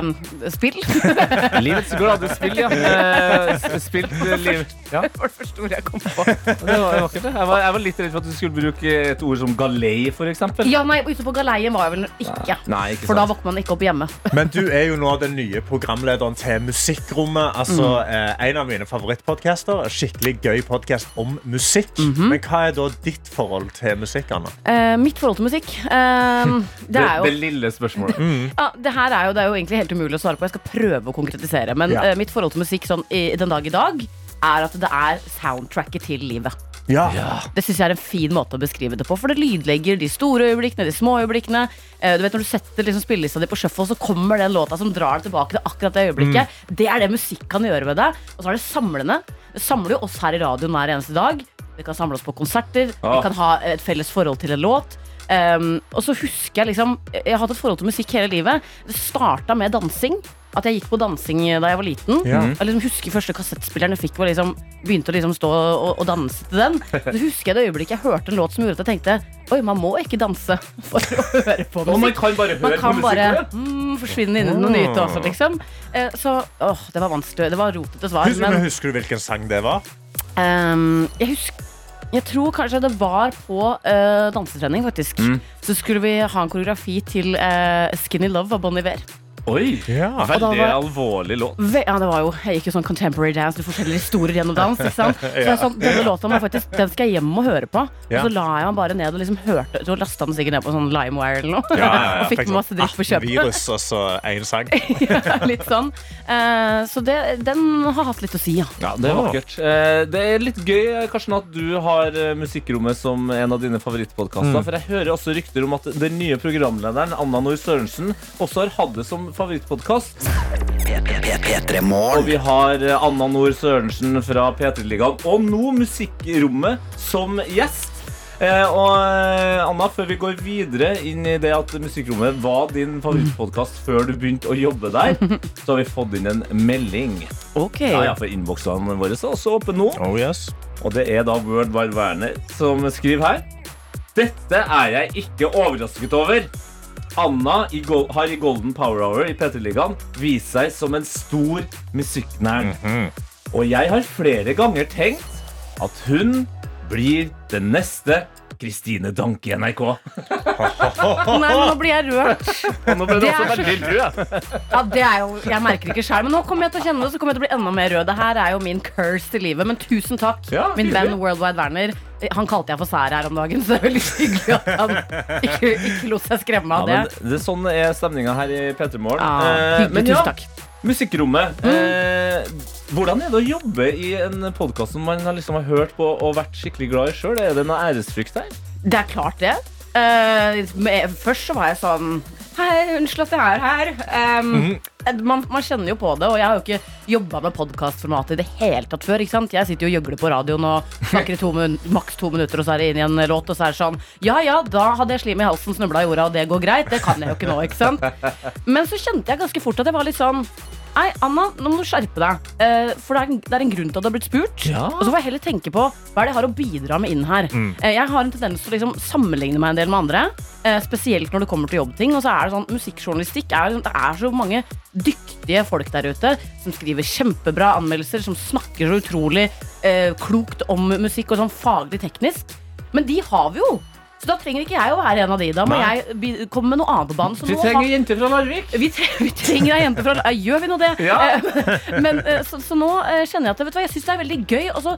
spill. Livets glade spill, ja. Eh, spilt eh, liv. Ja, Det var det første ordet jeg kom på. det var vakkert, det. Jeg var, jeg var litt redd for at du skulle bruke et ord som galei, eksempel. Ja, nei, ute på galeien var jeg vel ikke. Nei, ikke For da våkner man ikke opp hjemme. Men du er jo nå den nye programlederen til Musikkrommet. Altså, eh, En av mine favorittpodcaster. Skikkelig gøy podkast om musikk. Men hva er da ditt forhold til musikk, Anna? Eh, mitt forhold til musikk eh, Det Det, er jo det lille spørsmålet. Ja, det her er jo, det er jo egentlig helt umulig å svare på. Jeg skal prøve å konkretisere. Men Ja. eh, mitt forhold til musikk sånn, i, den dag i dag er at det er soundtracket til livet. Ja. Det synes jeg er en fin måte å beskrive det på. For det lydlegger de store øyeblikkene, de små øyeblikkene. Eh, du vet Når du setter liksom spillelista di på shuffle, så kommer den låta som drar deg tilbake til akkurat det øyeblikket. Det er det musikk kan gjøre med deg. Og så er det samlende. Det samler jo oss her i radioen hver eneste dag. Vi kan samle oss på konserter. Ah. Vi kan ha et felles forhold til en låt. Um, og så husker jeg liksom Jeg har hatt et forhold til musikk hele livet. Det starta med dansing. At jeg gikk på dansing da jeg var liten. Ja. Jeg liksom husker første kassettspilleren jeg fikk. Var liksom, begynte å liksom stå og, og danse til den. Så husker jeg det øyeblikket jeg hørte en låt som gjorde at jeg tenkte Oi, man må ikke danse for å høre på musikk. man kan bare Man på kan bare musikk. mm, forsvinne inn i noe nytt også, liksom. Eh, så åh, det var vanskelig. Det var rotete svar. Husker, Men husker du hvilken sang det var? Um, jeg husker jeg tror kanskje det var på uh, dansetrening, faktisk. Mm. Så skulle vi ha en koreografi til uh, Skinny Love av Bon Iver. Oi, Ja. Veldig var- alvorlig låt. Ve ja, det var jo, Jeg gikk jo sånn contemporary dance, du forteller historier gjennom dans. ikke sant? Så jeg sånn, denne låta må faktisk, den skal jeg hjem og høre på. Og så la jeg den bare ned og liksom hørte Så lasta den sikkert ned på sånn LimeWire eller noe. Ja, ja, ja. og fikk masse dritt på sånn 18 kjøpet. virus og så én sang. ja, litt sånn. Uh, så det, den har hatt litt å si, ja. Ja, Det er vakkert. Uh, Det er litt gøy Karsten, at du har eh, Musikkrommet som en av dine favorittpodkaster. For jeg hører også rykter om at den nye programlederen Anna Noor Sørensen også har hatt det som favorittpodkast. Og vi har eh, Anna Nord Sørensen fra P3-ligaen og nå Musikkrommet som gjest. Eh, og eh, Anna, før vi går videre inn i det at Musikkrommet var din favorittpodkast før du begynte å jobbe der, så har vi fått inn en melding. Ok. Ja, ja, for innboksene våre er også åpne nå. Oh yes. Og det er da Wide Werner som skriver her. Dette er jeg ikke overrasket over. Anna i har i Golden Power Hour i P3-ligaen vist seg som en stor musikknerd. Og jeg har flere ganger tenkt at hun blir den neste Kristine Danke i NRK. Nei, men nå blir jeg rørt. Og nå ble er også så- veldig rød. Ja, det er jo, Jeg merker ikke selv, men nå kommer jeg til å kjenne det, så kommer jeg til å bli enda mer rød. Det her er jo min curse til livet. Men tusen takk, Ja, min venn Worldwide Werner. Han kalte jeg for sær her om dagen, så det er veldig hyggelig at han ikke, ikke lot seg skremme Ja, av men det. det er sånn er stemninga her i P3 Morgen. Ja, Eh, men ja, takk. Musikkrommet. Eh, hvordan er det å jobbe i en podkast som man har liksom har hørt på og vært skikkelig glad i sjøl? Er det noe æresfrykt her? Det er klart det. Eh, først så var jeg sånn Hei, unnskyld at jeg er her. Um, Mhm. Man, man kjenner jo på det, og jeg har jo ikke jobba med podkastformatet i det hele tatt før. ikke sant? Jeg sitter jo og gjøgler på radioen og snakker i to maks to minutter, og så er det inn i en låt, og så er det sånn Ja ja, da hadde jeg slim i halsen, snubla i jorda, og det går greit. Det kan jeg jo ikke nå, ikke sant? Men så kjente jeg ganske fort at jeg var litt sånn Nei, Anna, nå må du skjerpe deg. Eh, for det er, en, det er en grunn til at du har blitt spurt. Ja. Og så får jeg heller tenke på hva er det jeg har å bidra med inn her. Eh, jeg har en tendens til å liksom sammenligne meg en del med andre. Eh, spesielt når det kommer til jobbting. Og så er det sånn, musikkjournalistikk er, Det er så mange dyktige folk der ute som skriver kjempebra anmeldelser, som snakker så utrolig eh, klokt om musikk og sånn faglig teknisk. Men de har vi jo. Så da trenger ikke jeg å være en av de. Da må Nei. jeg komme med noe annet på banen. Så Vi trenger har- jenter fra Larvik. vi, tre vi trenger ei jente fra Larvik. Gjør vi nå det? Ja. Eh, Men, eh, så, så nå eh, kjenner jeg at vet du hva, jeg syns det er veldig gøy, og så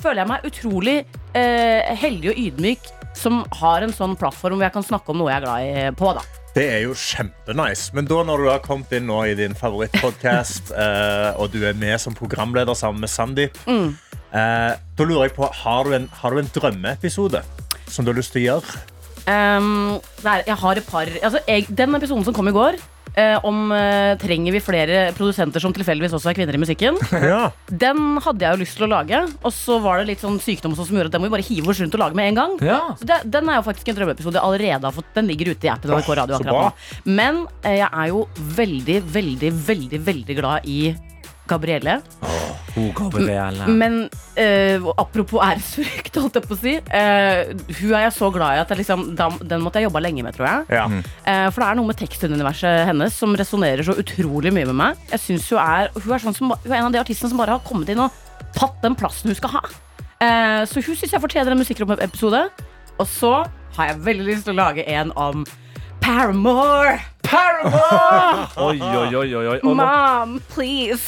føler jeg meg utrolig eh, heldig og ydmyk som har en sånn plattform hvor jeg kan snakke om noe jeg er glad i på. da Det er jo kjempenice. Men da når du har kommet inn nå i din favorittpodkast, eh, og du er med som programleder sammen med Sandeep, eh, da lurer jeg på, har du en, har du en drømmeepisode som du har lyst til å gjøre? Um, nei, jeg har et par altså, jeg, Den episoden som kom i går, eh, om eh, trenger vi flere produsenter som tilfeldigvis også er kvinner i musikken, Ja. den hadde jeg jo lyst til å lage. Og så var det litt sånn sykdom som gjorde at den må vi bare hive oss rundt og lage med en gang. Ja. Så det, den er jo faktisk en drømmeepisode jeg allerede har fått. Den ligger ute i appen NRK Radio akkurat nå. Men eh, jeg er jo veldig, veldig, veldig, veldig glad i Gabrielle. Men uh, apropos æresfrykt, holdt jeg på å si. Uh, hun er jeg så glad i at jeg liksom, den måtte jeg jobba lenge med, tror jeg. Ja. Uh, for det er noe med tekstuniverset hennes som resonnerer så utrolig mye med meg. Jeg synes Hun er Hun er, sånn som, hun er en av de artistene som bare har kommet inn og tatt den plassen hun skal ha. Eh, så hun syns jeg fortjener en musikkrommepisode. Og så har jeg veldig lyst til å lage en om Paramore. Paramore! Oi, oi, oi, oi, oi. Og nå, Mom, please,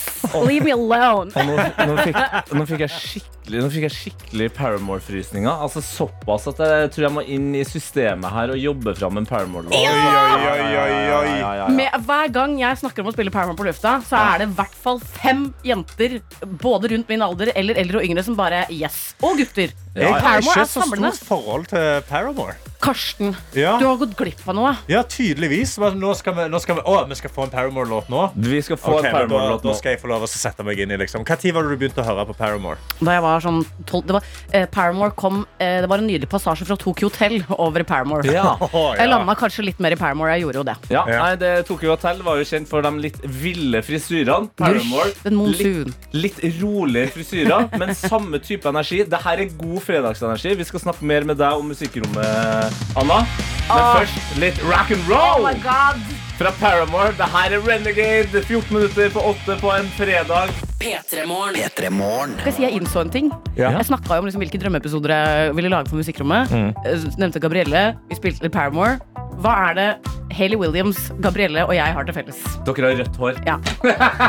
leave me alone. og nå, nå, fikk, nå fikk jeg skikkelig, nå fikk jeg skikkelig Paramore-frysninger. Altså Såpass at jeg tror jeg må inn i systemet her og jobbe fram en Paramore-låt. Oi, oi, oi, oi, oi. Ja, ja, ja. Med, hver gang jeg snakker om å spille Paramore på lufta, så er det i hvert fall fem jenter, både rundt min alder eller eldre og yngre, som bare yes. Og gutter. Jeg har Paramore ikke er så samlende. stort forhold til Paramore. Karsten, Ja. du har gått glipp av noe. Ja, tydeligvis. Men nå skal vi, nå skal vi, å, vi skal få en Paramore-låt nå. Vi skal få Ok, en men da, Paramore-låt da nå. skal jeg få lov lov å sette meg inn i. liksom Hva tid var det du begynte å høre på Paramore? Da jeg var sånn 12 det var, eh, Paramore kom eh, Det var en nydelig passasje fra Tokyo Hotel over i Paramore. Ja. Jeg landa kanskje litt mer i Paramore. Jeg gjorde jo det. Ja, Ja. Nei, det Tokyo Hotel var jo kjent for de litt ville frisyrene. Paramore. Den monsun. Litt, litt rolige frisyrer, men samme type energi. Dette er god fredagsenergi. Vi skal snakke mer med deg om musikkrommet, Anna. Men først litt rock and roll Oh god! fra Paramore. Dette er Renegade. 14 minutter på 8 på en fredag. P3morgen. P3morgen. Skal jeg si jeg innså en ting? Ja. Jeg snakka om liksom hvilke drømmeepisoder jeg ville lage for Musikkrommet. Jeg Nevnte Gabrielle. Vi spilte litt Paramore. Hva er det Hayley Williams, Gabrielle og jeg har til felles? Dere har rødt hår. Ja.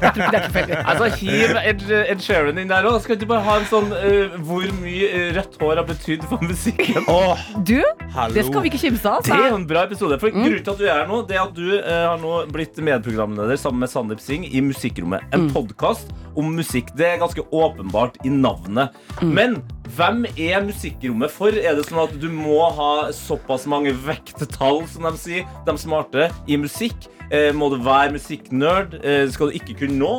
Jeg tror ikke det er tilfeldig. Altså, Hiv Ed, Ed Sheeran inn der òg. Skal ikke bare ha en sånn eh, hvor mye eh, rødt hår har betydd for musikken? Åh, Du, hallo. det skal vi ikke kimse av. Det er jo en bra episode. For Grunnen til at du er her nå, Det er at du eh, har nå blitt medprogramleder sammen med Sandeep Singh i Musikkrommet. En Mm. podkast om musikk. Det er ganske åpenbart i navnet. Mm. Men hvem er Musikkrommet for? Er det sånn at du må ha såpass mange vektetall, som de sier, de smarte, i musikk? Eh, må du være musikknerd? Eh, skal du ikke kunne nå?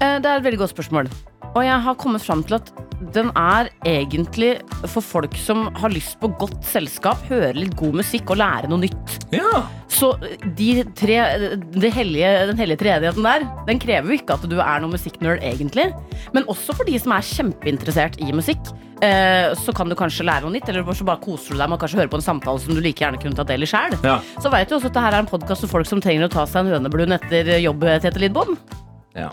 Eh, Det er et veldig godt spørsmål. Og jeg har kommet fram til at den er egentlig for folk som har lyst på godt selskap, høre litt god musikk og lære noe nytt. Ja. Så de tre, de hellige, den hellige treenigheten der, den krever jo ikke at du er noen musikknerd egentlig. Men også for de som er kjempeinteressert i musikk. eh, Så kan du kanskje lære noe nytt, eller så bare koser du deg med å kanskje høre på en samtale som du like gjerne kunne tatt del i sjæl. Ja. Så veit du også at det her er en podkast for folk som trenger å ta seg en høneblund etter jobb, Tete Lidbom. ja.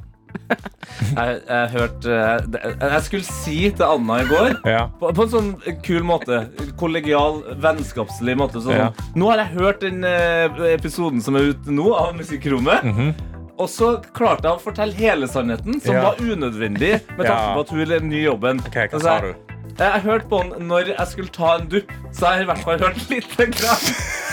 Jeg, jeg hørte jeg, Jeg skulle si til Anna i går Ja. På, på en sånn kul måte. Kollegial, vennskapslig måte. Sånn. Ja. Nå har jeg hørt den eh, episoden som er ute nå, av Musikkrommet. Og så klarte jeg å fortelle hele sannheten, som. Ja. var unødvendig. Med tanke på at hun er ny i jobben. Ok, hva sa du? Jeg, jeg hørte på den når jeg skulle ta en dupp, så jeg har i hvert fall hørt lite grann.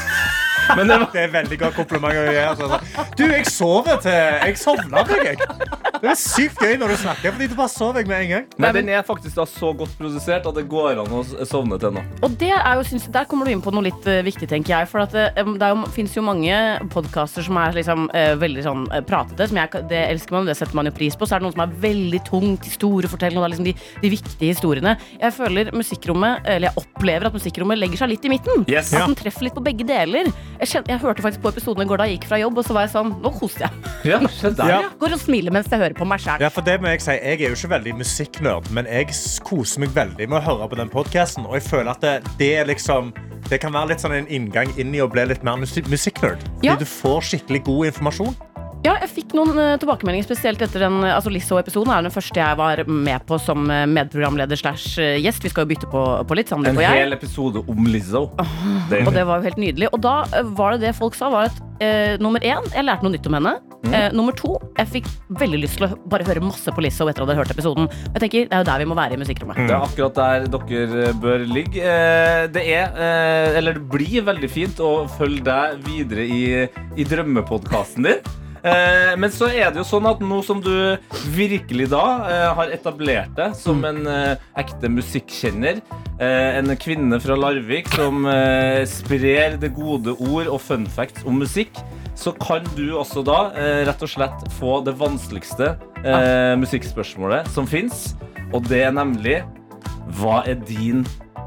Men det var Det er veldig godt kompliment å gi. Altså. Du, jeg sover til Jeg sovna meg, jeg. Det er sykt gøy når du snakker, fordi du bare sover jeg med en gang. Men den er faktisk da så godt produsert at det går an å sovne til nå. Og det er jo, synes, Der kommer du inn på noe litt eh, viktig, tenker jeg. For at det, em, det fins jo, mange podkaster som er liksom, uh, veldig sånn pratete. Som jeg, det elsker man, det setter man jo pris på. Så er det noen som er veldig tungt, store fortellinger. det er liksom de, de viktige historiene. Jeg føler musikkrommet, eller jeg opplever at musikkrommet legger seg litt i midten. Yes. At den treffer litt på begge deler. Jeg, kjente, jeg hørte faktisk på episoden i går da jeg gikk fra jobb, og så var jeg sånn Nå koser jeg. Ja, se der, Ja. Går og smiler mens jeg hører på meg sjæl. Ja, for det må Jeg si, jeg er jo ikke veldig musikknerd, men jeg koser meg veldig med å høre på den podkasten. Og jeg føler at det, det er liksom Det kan være litt sånn en inngang inn i å bli litt mer musi- musikknerd. Fordi Ja. du får skikkelig god informasjon. Ja, jeg fikk noen uh, tilbakemeldinger, spesielt etter den eh, altså Lizzo-episoden. er den første jeg var med på som eh, medprogramleder slash gjest. Vi skal jo bytte på, på litt, Sander En hel episode om Lizzo. Det Og det var jo helt nydelig. Og da var det det folk sa, var at uh, nummer én, jeg lærte noe nytt om henne. Mm. Uh, nummer to, jeg fikk veldig lyst til å bare høre masse på Lizzo etter at jeg hadde hørt episoden. Jeg tenker, Det er jo der vi må være i musikkrommet. Det er akkurat der dere bør ligge. Det er, eller det blir veldig fint å følge deg videre i, i drømmepodkasten din. Eh, Men så er det jo sånn at nå som du virkelig da eh, har etablert deg som en eh, ekte musikkjenner, eh, en kvinne fra Larvik som eh, sprer det gode ord og fun facts om musikk, så kan du også da eh, rett og slett få det vanskeligste eh, musikkspørsmålet som fins, og det er nemlig Hva er din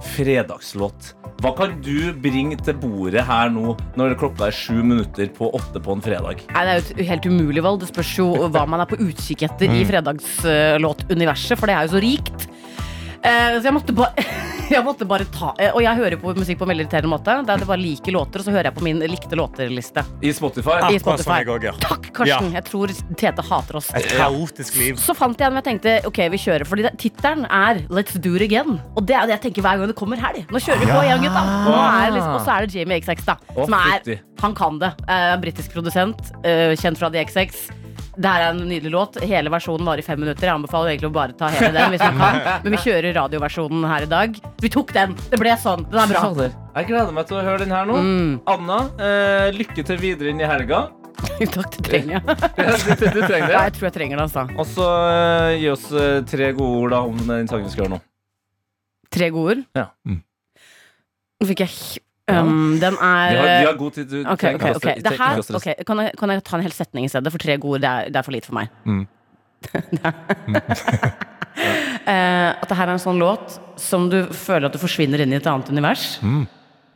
fredagslåt? Hva kan du bringe til bordet her nå når klokka er sju minutter på åtte på en fredag? Nei, Det er jo et helt umulig valg. Det spørs jo hva man er på utkikk etter i fredagslåtuniverset, for det er jo så rikt. Eh, så jeg måtte, ba jeg måtte bare ta eh, Og jeg hører på musikk på en veldig irriterende måte. Der det bare liker låter, og så hører jeg på min likte låter-liste. I Spotify? I Spotify. Går, ja. Takk, Karsten. Jeg tror Tete hater oss. Et kaotisk liv. Så fant jeg den, og jeg tenkte ok, vi kjører. Fordi tittelen er Let's Do It Again. Og det er det jeg tenker hver gang det kommer helg. Nå kjører vi på igjen, gutta. Er det liksom, og så er det Jamie XX, da. Som er. Han kan det. Uh, britisk produsent, Uh, kjent fra The XX. Det her er en nydelig låt. Hele versjonen varer i fem minutter. Jeg anbefaler egentlig å bare ta hele den hvis man kan. Men vi kjører radioversjonen her i dag. Vi tok den. Det ble sånn. Den er bra. Jeg gleder meg til å høre den her nå. Mm. Anna, eh, lykke til videre inn i helga. Takk, det trenger jeg. du, du trenger Ja, det. jeg tror jeg trenger det, altså. Og så eh, gi oss eh, tre gode ord da om den sangen vi skal høre nå. Tre gode ord. Ja. Mm. Nå fikk jeg Um, den Vi har, vi er har god tid. Du okay, okay, ok, ikke å ok. stre- Det her, ikke å stresse. ok, kan, jeg, kan jeg ta en hel setning i stedet? For tre gode det er, det er for lite for meg. Mm. uh, at det her er en sånn låt som du føler at du forsvinner inn i et annet univers. Mm.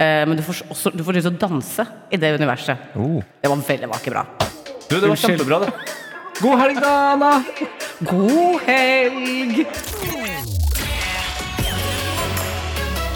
Uh, men du får, også, du får lyst til å danse i det universet. Oh. Det var veldig vakkert bra. Du, det var Unnskyld. kjempebra, det. God helg, da, Anna! God helg!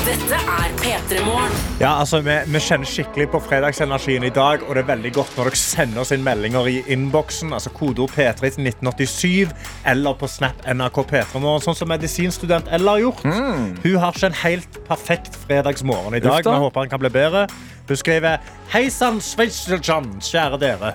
Dette er P3 Morgen. Ja, altså, vi, vi kjenner skikkelig på fredagsenergien i dag, og det er veldig godt når dere sender oss inn meldinger i innboksen, altså kodeord P3 til 1987, eller på Snap NRK P3 Morgen, sånn som medisinstudent Ella har gjort. Hun har ikke en helt perfekt fredagsmorgen i dag, Vi håper han kan bli bedre. Hun skriver Hei sann, Sveitserjan, kjære dere.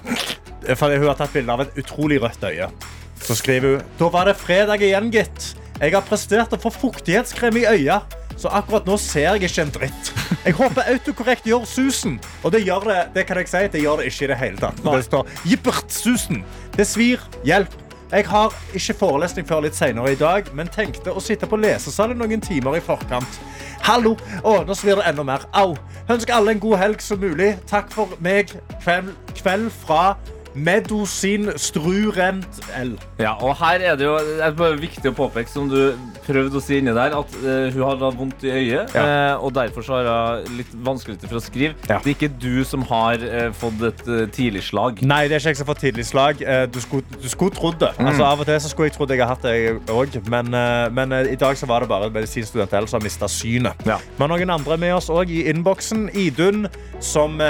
Fordi hun har tatt bilde av et utrolig rødt øye. Så skriver hun Da var det fredag igjen, gitt. Jeg har prestert å få fuktighetskrem i øya, så akkurat nå ser jeg ikke en dritt. Jeg håper autokorrekt gjør susen. Og det gjør det, det kan jeg si, det gjør det ikke i det hele tatt. Det står jippert susen. Det svir. Hjelp. Jeg har ikke forelesning før litt senere i dag, men tenkte å sitte på lesesalen noen timer i forkant. Hallo! Å, nå svir det enda mer. Au. Ønsker alle en god helg som mulig. Takk for meg. Kveld, kveld fra Medosin Strurent L. Ja, og her er det jo det er viktig å påpeke, som du prøvde å si inni der, at uh, hun har hatt vondt i øyet, Ja. Uh, og derfor så har hun litt vanskelig for å skrive. Ja. Det er ikke du som har uh, fått et tidlig slag. Nei, det er ikke jeg som har fått tidlig slag. Du skulle, du skulle trodd det. Mm. Altså, av og til så skulle jeg trodd jeg har hatt det òg, men, men i dag så var det bare medisinstudent L som har mista synet. Ja. Vi har noen andre med oss òg i innboksen. Idun, som,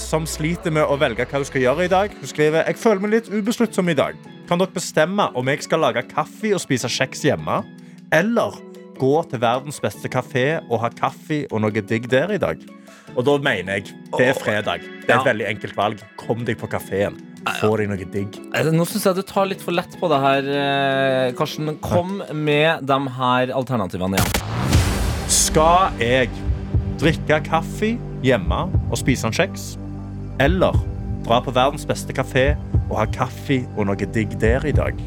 som sliter med å velge hva hun skal gjøre i dag. Hun skriver jeg føler meg litt ubesluttsom i dag. Kan dere bestemme om jeg skal lage kaffe og spise kjeks hjemme, eller gå til verdens beste kafé og ha kaffe og noe digg der i dag? Og da mener jeg det er fredag. Det er et Ja. veldig enkelt valg. Kom deg på kafeen. Få deg noe digg. Nå syns jeg du tar litt for lett på det her, eh, Karsten. Kom med de her alternativene igjen. Skal jeg drikke kaffe hjemme og spise en kjeks? Eller dra på verdens beste kafé og ha kaffe og noe digg der i dag?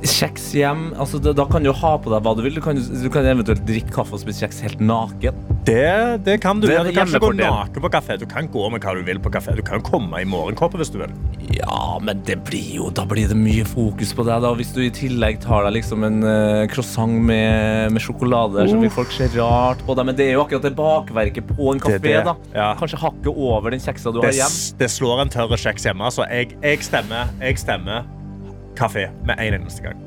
Kjeks hjem. Altså, da, da kan du ha på deg hva du vil. Du kan, du kan eventuelt drikke kaffe og spise kjeks helt naken. Det, det kan du. Det du kan ikke gå naken på kafé. Du kan gå med hva du vil på kafé. Du kan komme i morgenkåpe hvis du vil. Ja, men det blir jo, da blir det mye fokus på deg. da Hvis du i tillegg tar deg liksom en uh, croissant med, med sjokolade, så vil folk se rart på deg. Men det er jo akkurat det bakverket på en kafé. da ja. Kanskje hakket over den kjeksa du Det, har hjem. det slår en tørre kjeks hjemme. Så jeg, jeg stemmer jeg stemmer kafé med en eneste gang.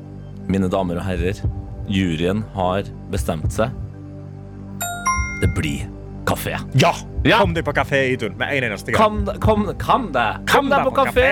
Mine damer og herrer, juryen har bestemt seg. Det blir kafé. Ja! Ja. Kom deg på kafé, Idun, med en eneste gang. Kom, kom, kom deg! Kom deg på kafé!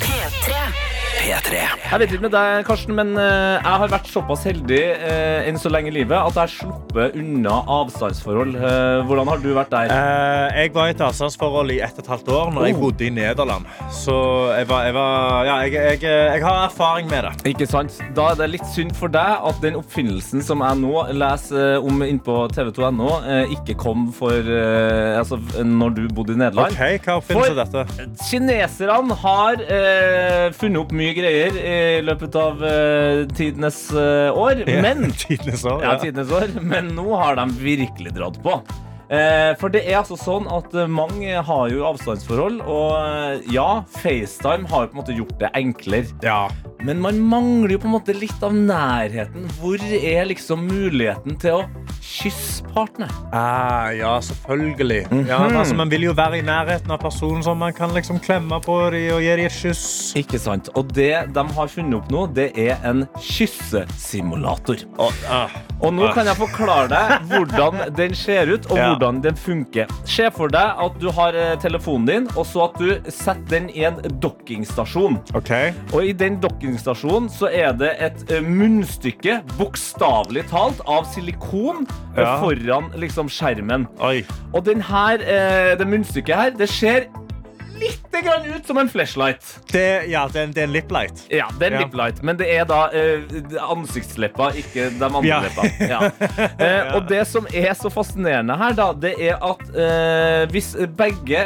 P3. Jeg vet ikke med deg, Karsten, men eh, jeg har vært såpass heldig eh, enn så lenge i livet at jeg har sluppet unna avstandsforhold. Eh, hvordan har du vært der? Eh, jeg var i et avstandsforhold i ett og et halvt år når jeg Oh. bodde i Nederland. Så jeg, var, jeg, var, ja, jeg, jeg, jeg har erfaring med det. Ikke sant? Da er det litt synd for deg at den oppfinnelsen som jeg nå leser eh, om innpå tv2.no, eh, ikke kom for eh, altså, når du bodde i Nederland. Ok, Hva oppfinnelse er dette? Kineserne har eh, funnet opp mye greier i løpet av uh, tidenes uh, år, men Tidenes år. Ja, Ja. tidenes år. Men nå har de virkelig dratt på. Eh, for det er altså sånn at eh, mange har jo avstandsforhold, og eh, ja, FaceTime har jo på en måte gjort det enklere. Ja. Men man mangler jo på en måte litt av nærheten. Hvor er liksom muligheten til å kysse partner? Ah, ja, selvfølgelig. ja, altså, man vil jo være i nærheten av personen som man kan liksom klemme på dem og gi dem et kyss. Ikke sant? Og det de har funnet opp nå, det er en kyssesimulator. Og, ah, Og nå kan jeg forklare deg hvordan den ser ut, og Ja. Hvordan den funker. Se for deg at du har eh, telefonen din, og så at du setter den i en dokkingstasjon. OK. Og i den dokkingstasjonen så er det et eh, munnstykke, bokstavelig talt, av silikon eh, Ja. foran liksom skjermen. Oi. Og den her, det munnstykket her, det ser litt grann ut som en flashlight. Det, ja, det er en, det er en liplight. Ja, det er Ja. liplight, men det er da eh, ansiktsleppa, ikke de andre Ja. leppa. Ja. Eh, og det som er så fascinerende her, da, det er at eh, hvis begge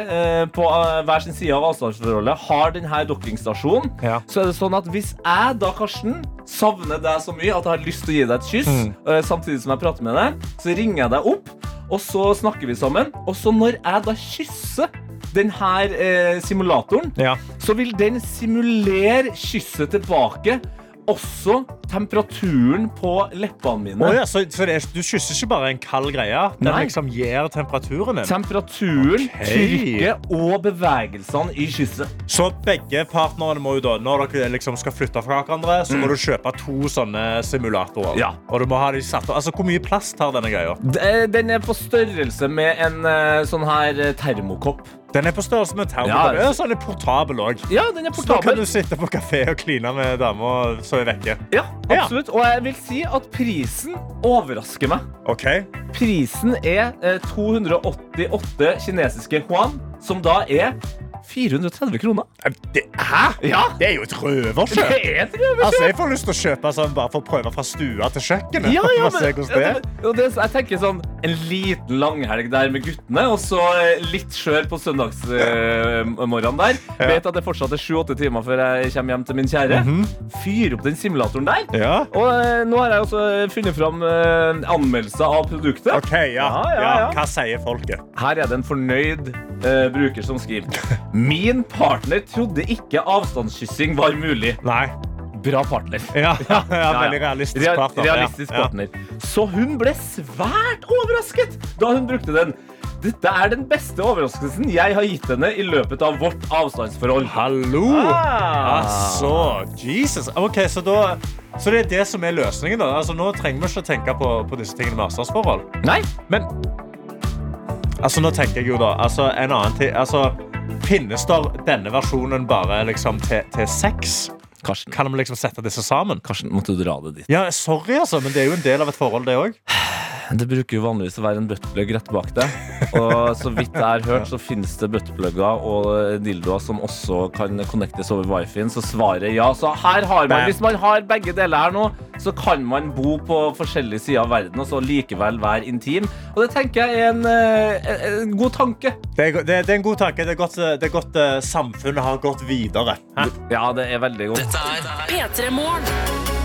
på hver sin side av avstandsforholdet har denne dokkingstasjonen, Ja. så er det sånn at hvis jeg da, Karsten, savner deg så mye at jeg har lyst til å gi deg et kyss, Mm. samtidig som jeg prater med deg, så ringer jeg deg opp. og så snakker vi sammen. Og så når jeg da kysser den her eh, simulatoren, Ja. så vil den simulere kysset tilbake. Også temperaturen på leppene mine. Oh, ja, så så er, du kysser ikke bare en kald greie? Den Nei. liksom gir temperaturen din? Temperaturen, okay. trykket og bevegelsene i kysset. Så begge partnerne må jo da, når dere liksom skal flytte fra hverandre, så må du kjøpe to sånne simulatorer. Ja. Og du må ha de satt. Altså, Hvor mye plass tar denne greia? Den er på størrelse med en eh, sånn her eh, termokopp. Den er på størrelse med Ja. Ja, så den er portabel òg. Ja, den er Så kan du sitte på kafé og kline med dama så er vekke. Ja, Ja. absolutt. Og jeg vil si at prisen overrasker meg. OK? Prisen er eh, 288 kinesiske huan, som da er 430 kroner. Det, hæ? Ja, Det er jo et røverkjøp. det er et røverkjøp. Altså, Jeg får lyst til å kjøpe sånn bare for å prøve fra stua til kjøkkenet. Ja, ja, men, ja, det- det, jeg tenker sånn En liten langhelg der med guttene, og så eh, litt skjør på søndagsmorgenen der. Vet at det fortsatt er sju-åtte timer før jeg kommer hjem til min kjære. Fyr opp den simulatoren der. Ja. Og uh, nå har jeg også funnet fram uh, anmeldelser av produktet. OK, ja. Ja, ja, ja. ja. Hva sier folket? Her er det en fornøyd eh, bruker som skriver. Min partner trodde ikke avstandskyssing var mulig. Nei. Bra partner. Ja, ja, ja. Veldig realistisk Real- partner. Realistisk partner. Så hun ble svært overrasket da hun brukte den. Dette er den beste overraskelsen jeg har gitt henne i løpet av vårt avstandsforhold. Hallo! Ah. Altså, Jesus. Ok, så, da, så det er det som er løsningen, da? Altså, nå trenger vi ikke å tenke på, på disse tingene med avstandsforhold. Nei, Men altså, nå tenker jeg jo da altså, en annen ting altså, Finnes der denne versjonen bare liksom til, til sex? Karsten. Kan vi liksom sette disse sammen? Karsten, måtte du dra det dit? Ja, sorry, altså, men det er jo en del av et forhold, det òg. Det bruker jo vanligvis å være en buttplug rett bak deg. Og så vidt jeg har hørt, så finnes det buttplugger og dildoer som også kan connectes over wifien. Så svaret ja. Så her har man, hvis man har begge deler her nå, så kan man bo på forskjellige sider av verden og så likevel være intim. Og det tenker jeg er en, eh, en, en god tanke. Det, er det, det er en god tanke. Det er godt, det er godt eh, samfunnet har gått videre. Hæ? Ja, det er veldig godt. Dette er P3 Morgen.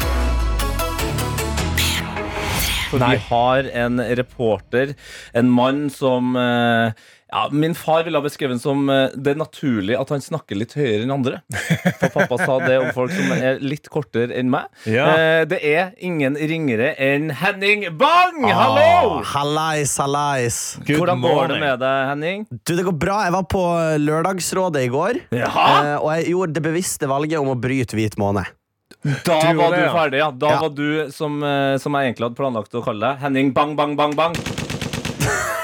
For vi har en reporter, en mann som eh, ja, Min far ville ha beskrevet som eh, det er naturlig at han snakker litt høyere enn andre. For pappa sa det om folk som er litt kortere enn meg. Ja. Eh, det er ingen ringere enn Henning Bang! Hallo! Hallais, hallais. Good Hvordan går det med deg, Henning? Du, det går bra. Jeg var på Lørdagsrådet i går. Eh, Og jeg gjorde det bevisste valget om å bryte hvit måned. Da du var du det, ja. ferdig, ja. Da Ja. var du, som, eh, som jeg egentlig hadde planlagt å kalle deg, Henning Bang Bang Bang Bang.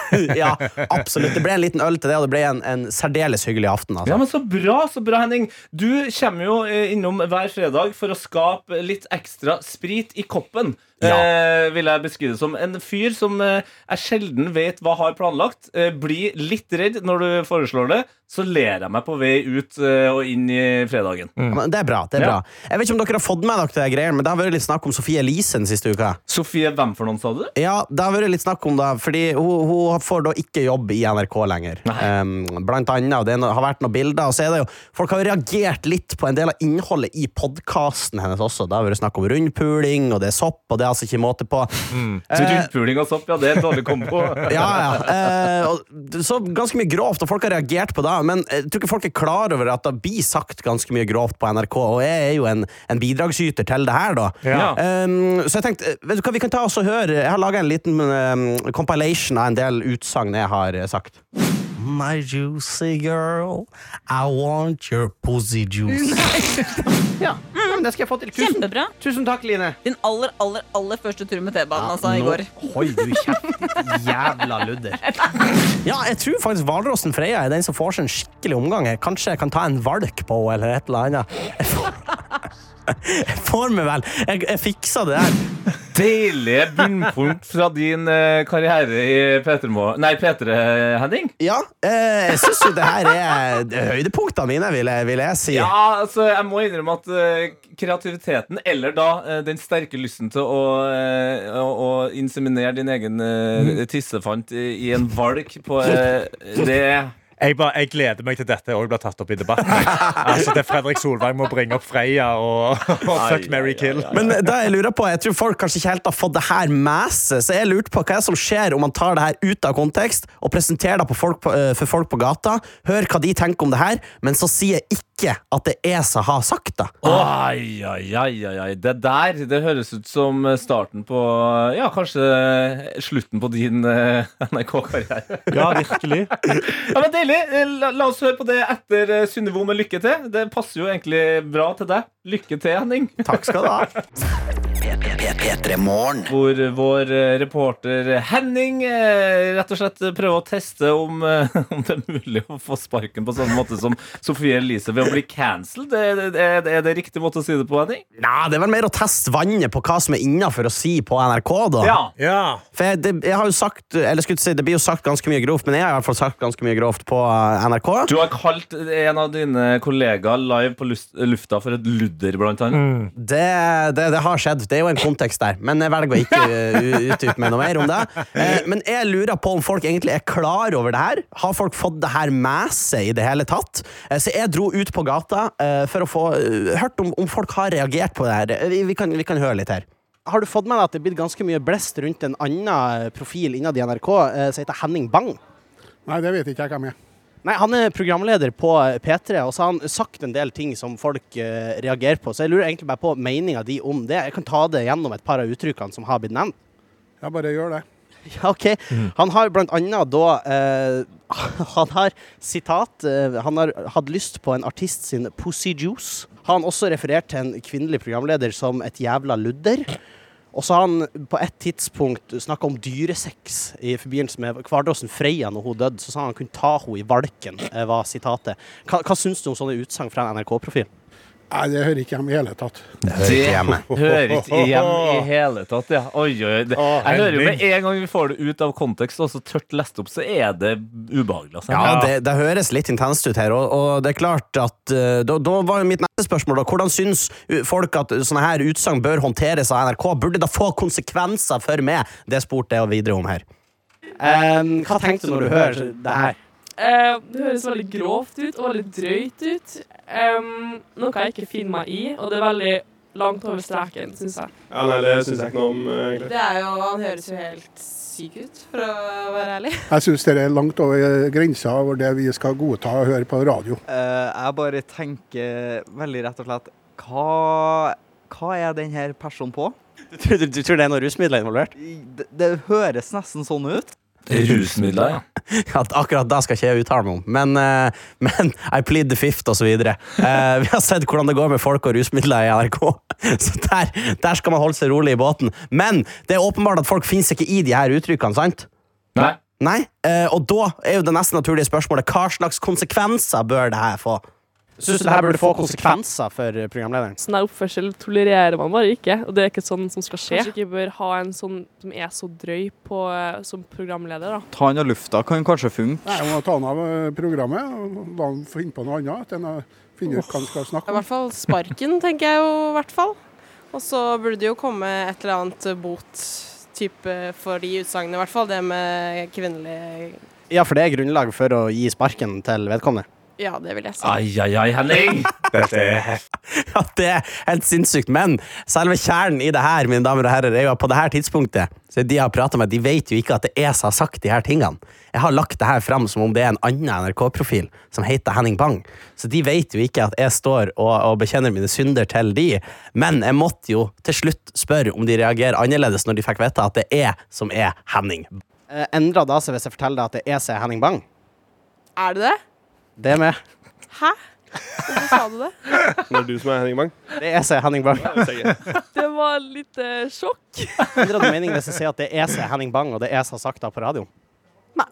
ja, absolutt. Det ble en liten øl til det, og det ble en, en særdeles hyggelig aften. Ja, Altså. men Så bra, så bra, Henning. Du kommer jo eh, innom hver fredag for å skape litt ekstra sprit i koppen. Eh, vil jeg beskrive det som En fyr som eh, jeg sjelden vet hva har planlagt. Eh, blir litt redd når du foreslår det. Så ler jeg meg på vei ut eh, og inn i fredagen. Mm. det er bra. det er Ja. bra Jeg vet ikke om dere har fått med dere det greiene, men det har vært litt snakk om Sofie Elise den siste uka. Sofie, hvem for noen, sa du? Ja, det har vært litt snakk om det, fordi hun, hun får da ikke jobb i NRK lenger. Um, blant annet, og det har vært noen bilder, og så er det jo Folk har reagert litt på en del av innholdet i podkasten hennes også. Det har vært snakk om rundpuling, og det er sopp, og det er altså ikke måte på. Så Rundpuling og sopp, ja, det er dårlig kombo. Ja, ja. Eh, så ganske mye grovt, og folk har reagert på det. Men jeg tror ikke folk er klar over at det blir sagt ganske mye grovt på NRK, og jeg er jo en, en bidragsyter til det her, da. Ja. Um, så jeg tenkte, vet du hva, vi kan ta oss og høre Jeg har laga en liten um, compilation av en del utsagn jeg har eh, sagt. My juicy girl, I want your pussy juice. Nei. ja, men det skal jeg få til. Tusen, Kjempebra. tusen takk, Line. Din aller, aller, aller første tur med T-banen altså, i går. Hold du kjeft, ditt jævla ludder. Ja, jeg tror faktisk hvalrossen Freya er den som får seg en skikkelig omgang. her. Kanskje jeg kan ta en valk på henne, eller et eller annet. Jeg får, jeg får meg vel. Jeg, jeg fiksa det der. Deilige bunnpunkt fra din eh, karriere i P3, nei, P3, Henning. Ja, eh, jeg syns jo det her er høydepunktene mine, vil jeg, vil jeg si. Ja, altså, jeg må innrømme at eh, kreativiteten, eller da eh, den sterke lysten til å, eh, å, å inseminere din egen uh, tissefant i, i en valk på eh, det Jeg, bare, jeg gleder meg til dette òg blir tatt opp i debatten. Altså, det Fredrik Solvang må bringe opp Freya og, og Fuck, marry, kill. Men da jeg lurer på, jeg tror folk kanskje ikke helt har fått det her med seg, så jeg lurte på hva er det som skjer om man tar det her ut av kontekst og presenterer det på folk på, eh, for folk på gata, hør hva de tenker om det her, men så sier ikke at det ESA har sagt da. Oi, oi, oi, oi, oi. Det der det høres ut som starten på Ja, kanskje slutten på din eh, NRK-karriere. Ja, virkelig. Ja, men Deilig. La, la oss høre på det etter eh, Synnøve med Lykke til. Det passer jo egentlig bra til deg. Lykke til, Henning. Takk skal du ha. Hvor vår eh, reporter Henning eh, rett og slett prøver å teste om, eh, om det er mulig å få sparken på samme måte som Sofie Elise ved å bli cancelled. Er, er, er det riktig måte å si det på, Henning? Nei, det er vel mer å teste vannet på hva som er innafor å si på NRK, da. Ja. Ja. For jeg, det, jeg har jo sagt Eller skulle si, det blir jo sagt ganske mye grovt, men jeg har i hvert fall sagt ganske mye grovt på eh, NRK. Du har kalt en av dine kollegaer live på lufta for et ludder, blant annet. Det, det, det har skjedd. Det er jo en kontekst der. Men jeg velger å ikke uh, utdype meg noe mer om det. Eh, men jeg lurer på om folk egentlig er klar over det her. Har folk fått det her med seg i det hele tatt? Eh, så jeg dro ut på gata eh, for å få eh, hørt om, om folk har reagert på det her. Eh, Vi, kan, vi kan høre litt her. Har du fått med deg at det er blitt ganske mye blest rundt en annen profil innad i NRK eh, som heter Henning Bang? Nei, det vet ikke jeg hvem er. Nei, Han er programleder på P3, og så har han sagt en del ting som folk uh, reagerer på. Så jeg lurer egentlig bare på meninga di om det. Jeg kan ta det gjennom et par av uttrykkene som har blitt nevnt. Ja, bare gjør det. Ja, ok. Han har blant annet da uh, Han har sitat uh, Han har hatt lyst på en artist sin Pussy Juice. Har han også referert til en kvinnelig programleder som et jævla ludder. Og så har han på et tidspunkt snakka om dyresex i forbindelse med Kvardåsen Freia når hun døde. Så sa han han kunne ta henne i valken, eh, var sitatet. Hva, hva syns du om sånne utsagn fra en NRK-profil? Nei, det hører ikke hjemme i hele tatt. Det hører ikke hjemme i hele tatt, ja. Oi, oi, oi. Jeg hører jo med en gang vi får det ut av kontekst og så tørt lest opp, så er det ubehagelig. Altså. Ja, det, det høres litt intenst ut her, og, og det er klart at eh, da, da var jo mitt neste spørsmål da, hvordan syns folk at sånne her utsagn bør håndteres av NRK? Burde det få konsekvenser for meg? Det spurte jeg videre om her. hva tenkte du når du hører det her? Eh, det høres veldig grovt ut og veldig drøyt ut. Um, noe jeg ikke finner meg i, og det er veldig langt over streken, syns jeg. Ja, nei, det syns jeg ikke noe om, eh, egentlig. Det er jo, Han høres jo helt syk ut, for å være ærlig. Jeg syns det er langt over grensa over det vi skal godta å høre på radio. Uh, jeg bare tenker veldig rett og slett Hva, hva er denne personen på? Du, tror- du, du tror det er noe rusmidler involvert? Det, det høres nesten sånn ut. Rusmidler, ja. Ja, akkurat da skal ikke jeg uttale meg om, men, eh, men I plead the fifth så videre. Eh, vi har sett hvordan det går med folk og rusmidler i NRK, så der, der skal man holde seg rolig i båten. Men det er åpenbart at folk finnes ikke i de her uttrykkene, sant? Nei. Nei, eh, og da er jo det nesten naturlige spørsmålet hva slags konsekvenser bør det her få? Syns du det her burde få konsekvenser for eh, programlederen? Sånn her oppførsel tolererer man bare ikke, og det er ikke sånn som skal skje. Kanskje ikke bør ha en sånn som er så drøy på, eh, som programleder, da. Ta han av lufta kan kanskje funke. Nei, man må ta han av eh, programmet og la han finne på noe annet. enn å finne ut hva han skal snakke om. I hvert fall sparken, tenker jeg jo i hvert fall. Og så burde det jo komme et eller annet bot type for de utsagnene, i hvert fall. Det med kvinnelig Ja, for det er grunnlag for å gi sparken til vedkommende. Ja, det vil jeg si. Ai, ai, ai, Henning! Dette er. Ja, det er helt sinnssykt. Men selve kjernen i det her, mine damer og herrer, er jo at på det her tidspunktet så de jeg har pratet med, de vet jo ikke at det er som har sagt de her tingene. Jeg har lagt det her fram som om det er en annen NRK-profil som heter Henning Bang. Så de vet jo ikke at jeg står og, og bekjenner mine synder til de. Men jeg måtte jo til slutt spørre om de reagerer annerledes når de fikk vite at det er som er Henning. Eh, Endra da seg hvis jeg forteller deg at det er som er Henning Bang? Er det det? Det er meg. Hæ? Hvorfor sa du det? Det er du som er Henning Bang. Det er jeg, er Henning Bang. Det var litt uh, sjokk. Endrer det mening hvis jeg sier at det er jeg, er Henning Bang, og det er som har sagt det på radio? Nei.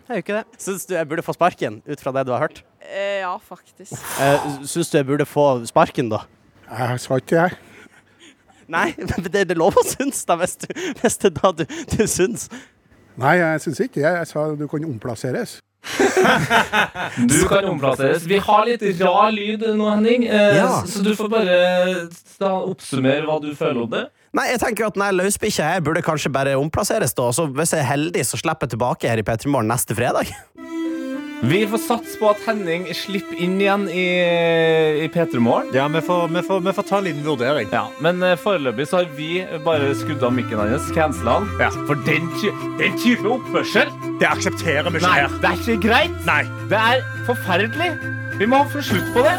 Det er jo ikke det. Syns du jeg burde få sparken, ut fra det du har hørt? Eh, ja, faktisk. Uh, Syns du jeg burde få sparken, da? Jeg sa ikke det. Nei, men det, det er lov å synes, da, hvis, du, hvis det er da du, du syns. Nei, jeg syns ikke det. Jeg sa du kan omplasseres. Du kan omplasseres. Vi har litt rar lyd nå, Henning, eh, Ja. så du får bare da, oppsummere hva du føler om det. Nei, jeg tenker at den løsbikkja her burde kanskje bare omplasseres, da. Så hvis jeg er heldig, så slipper jeg tilbake her i P3 Morgen neste fredag. Vi får satse på at Henning slipper inn igjen i, i P3 Morgen. Ja, vi får, vi, får, vi får ta en liten vurdering. Ja, men eh, foreløpig så har vi bare skrudd av mikken hans, cancela han. Ja. For den, den type oppførsel Det aksepterer vi ikke Nei, her. det er ikke greit. Nei. Det er forferdelig. Vi må få slutt på det.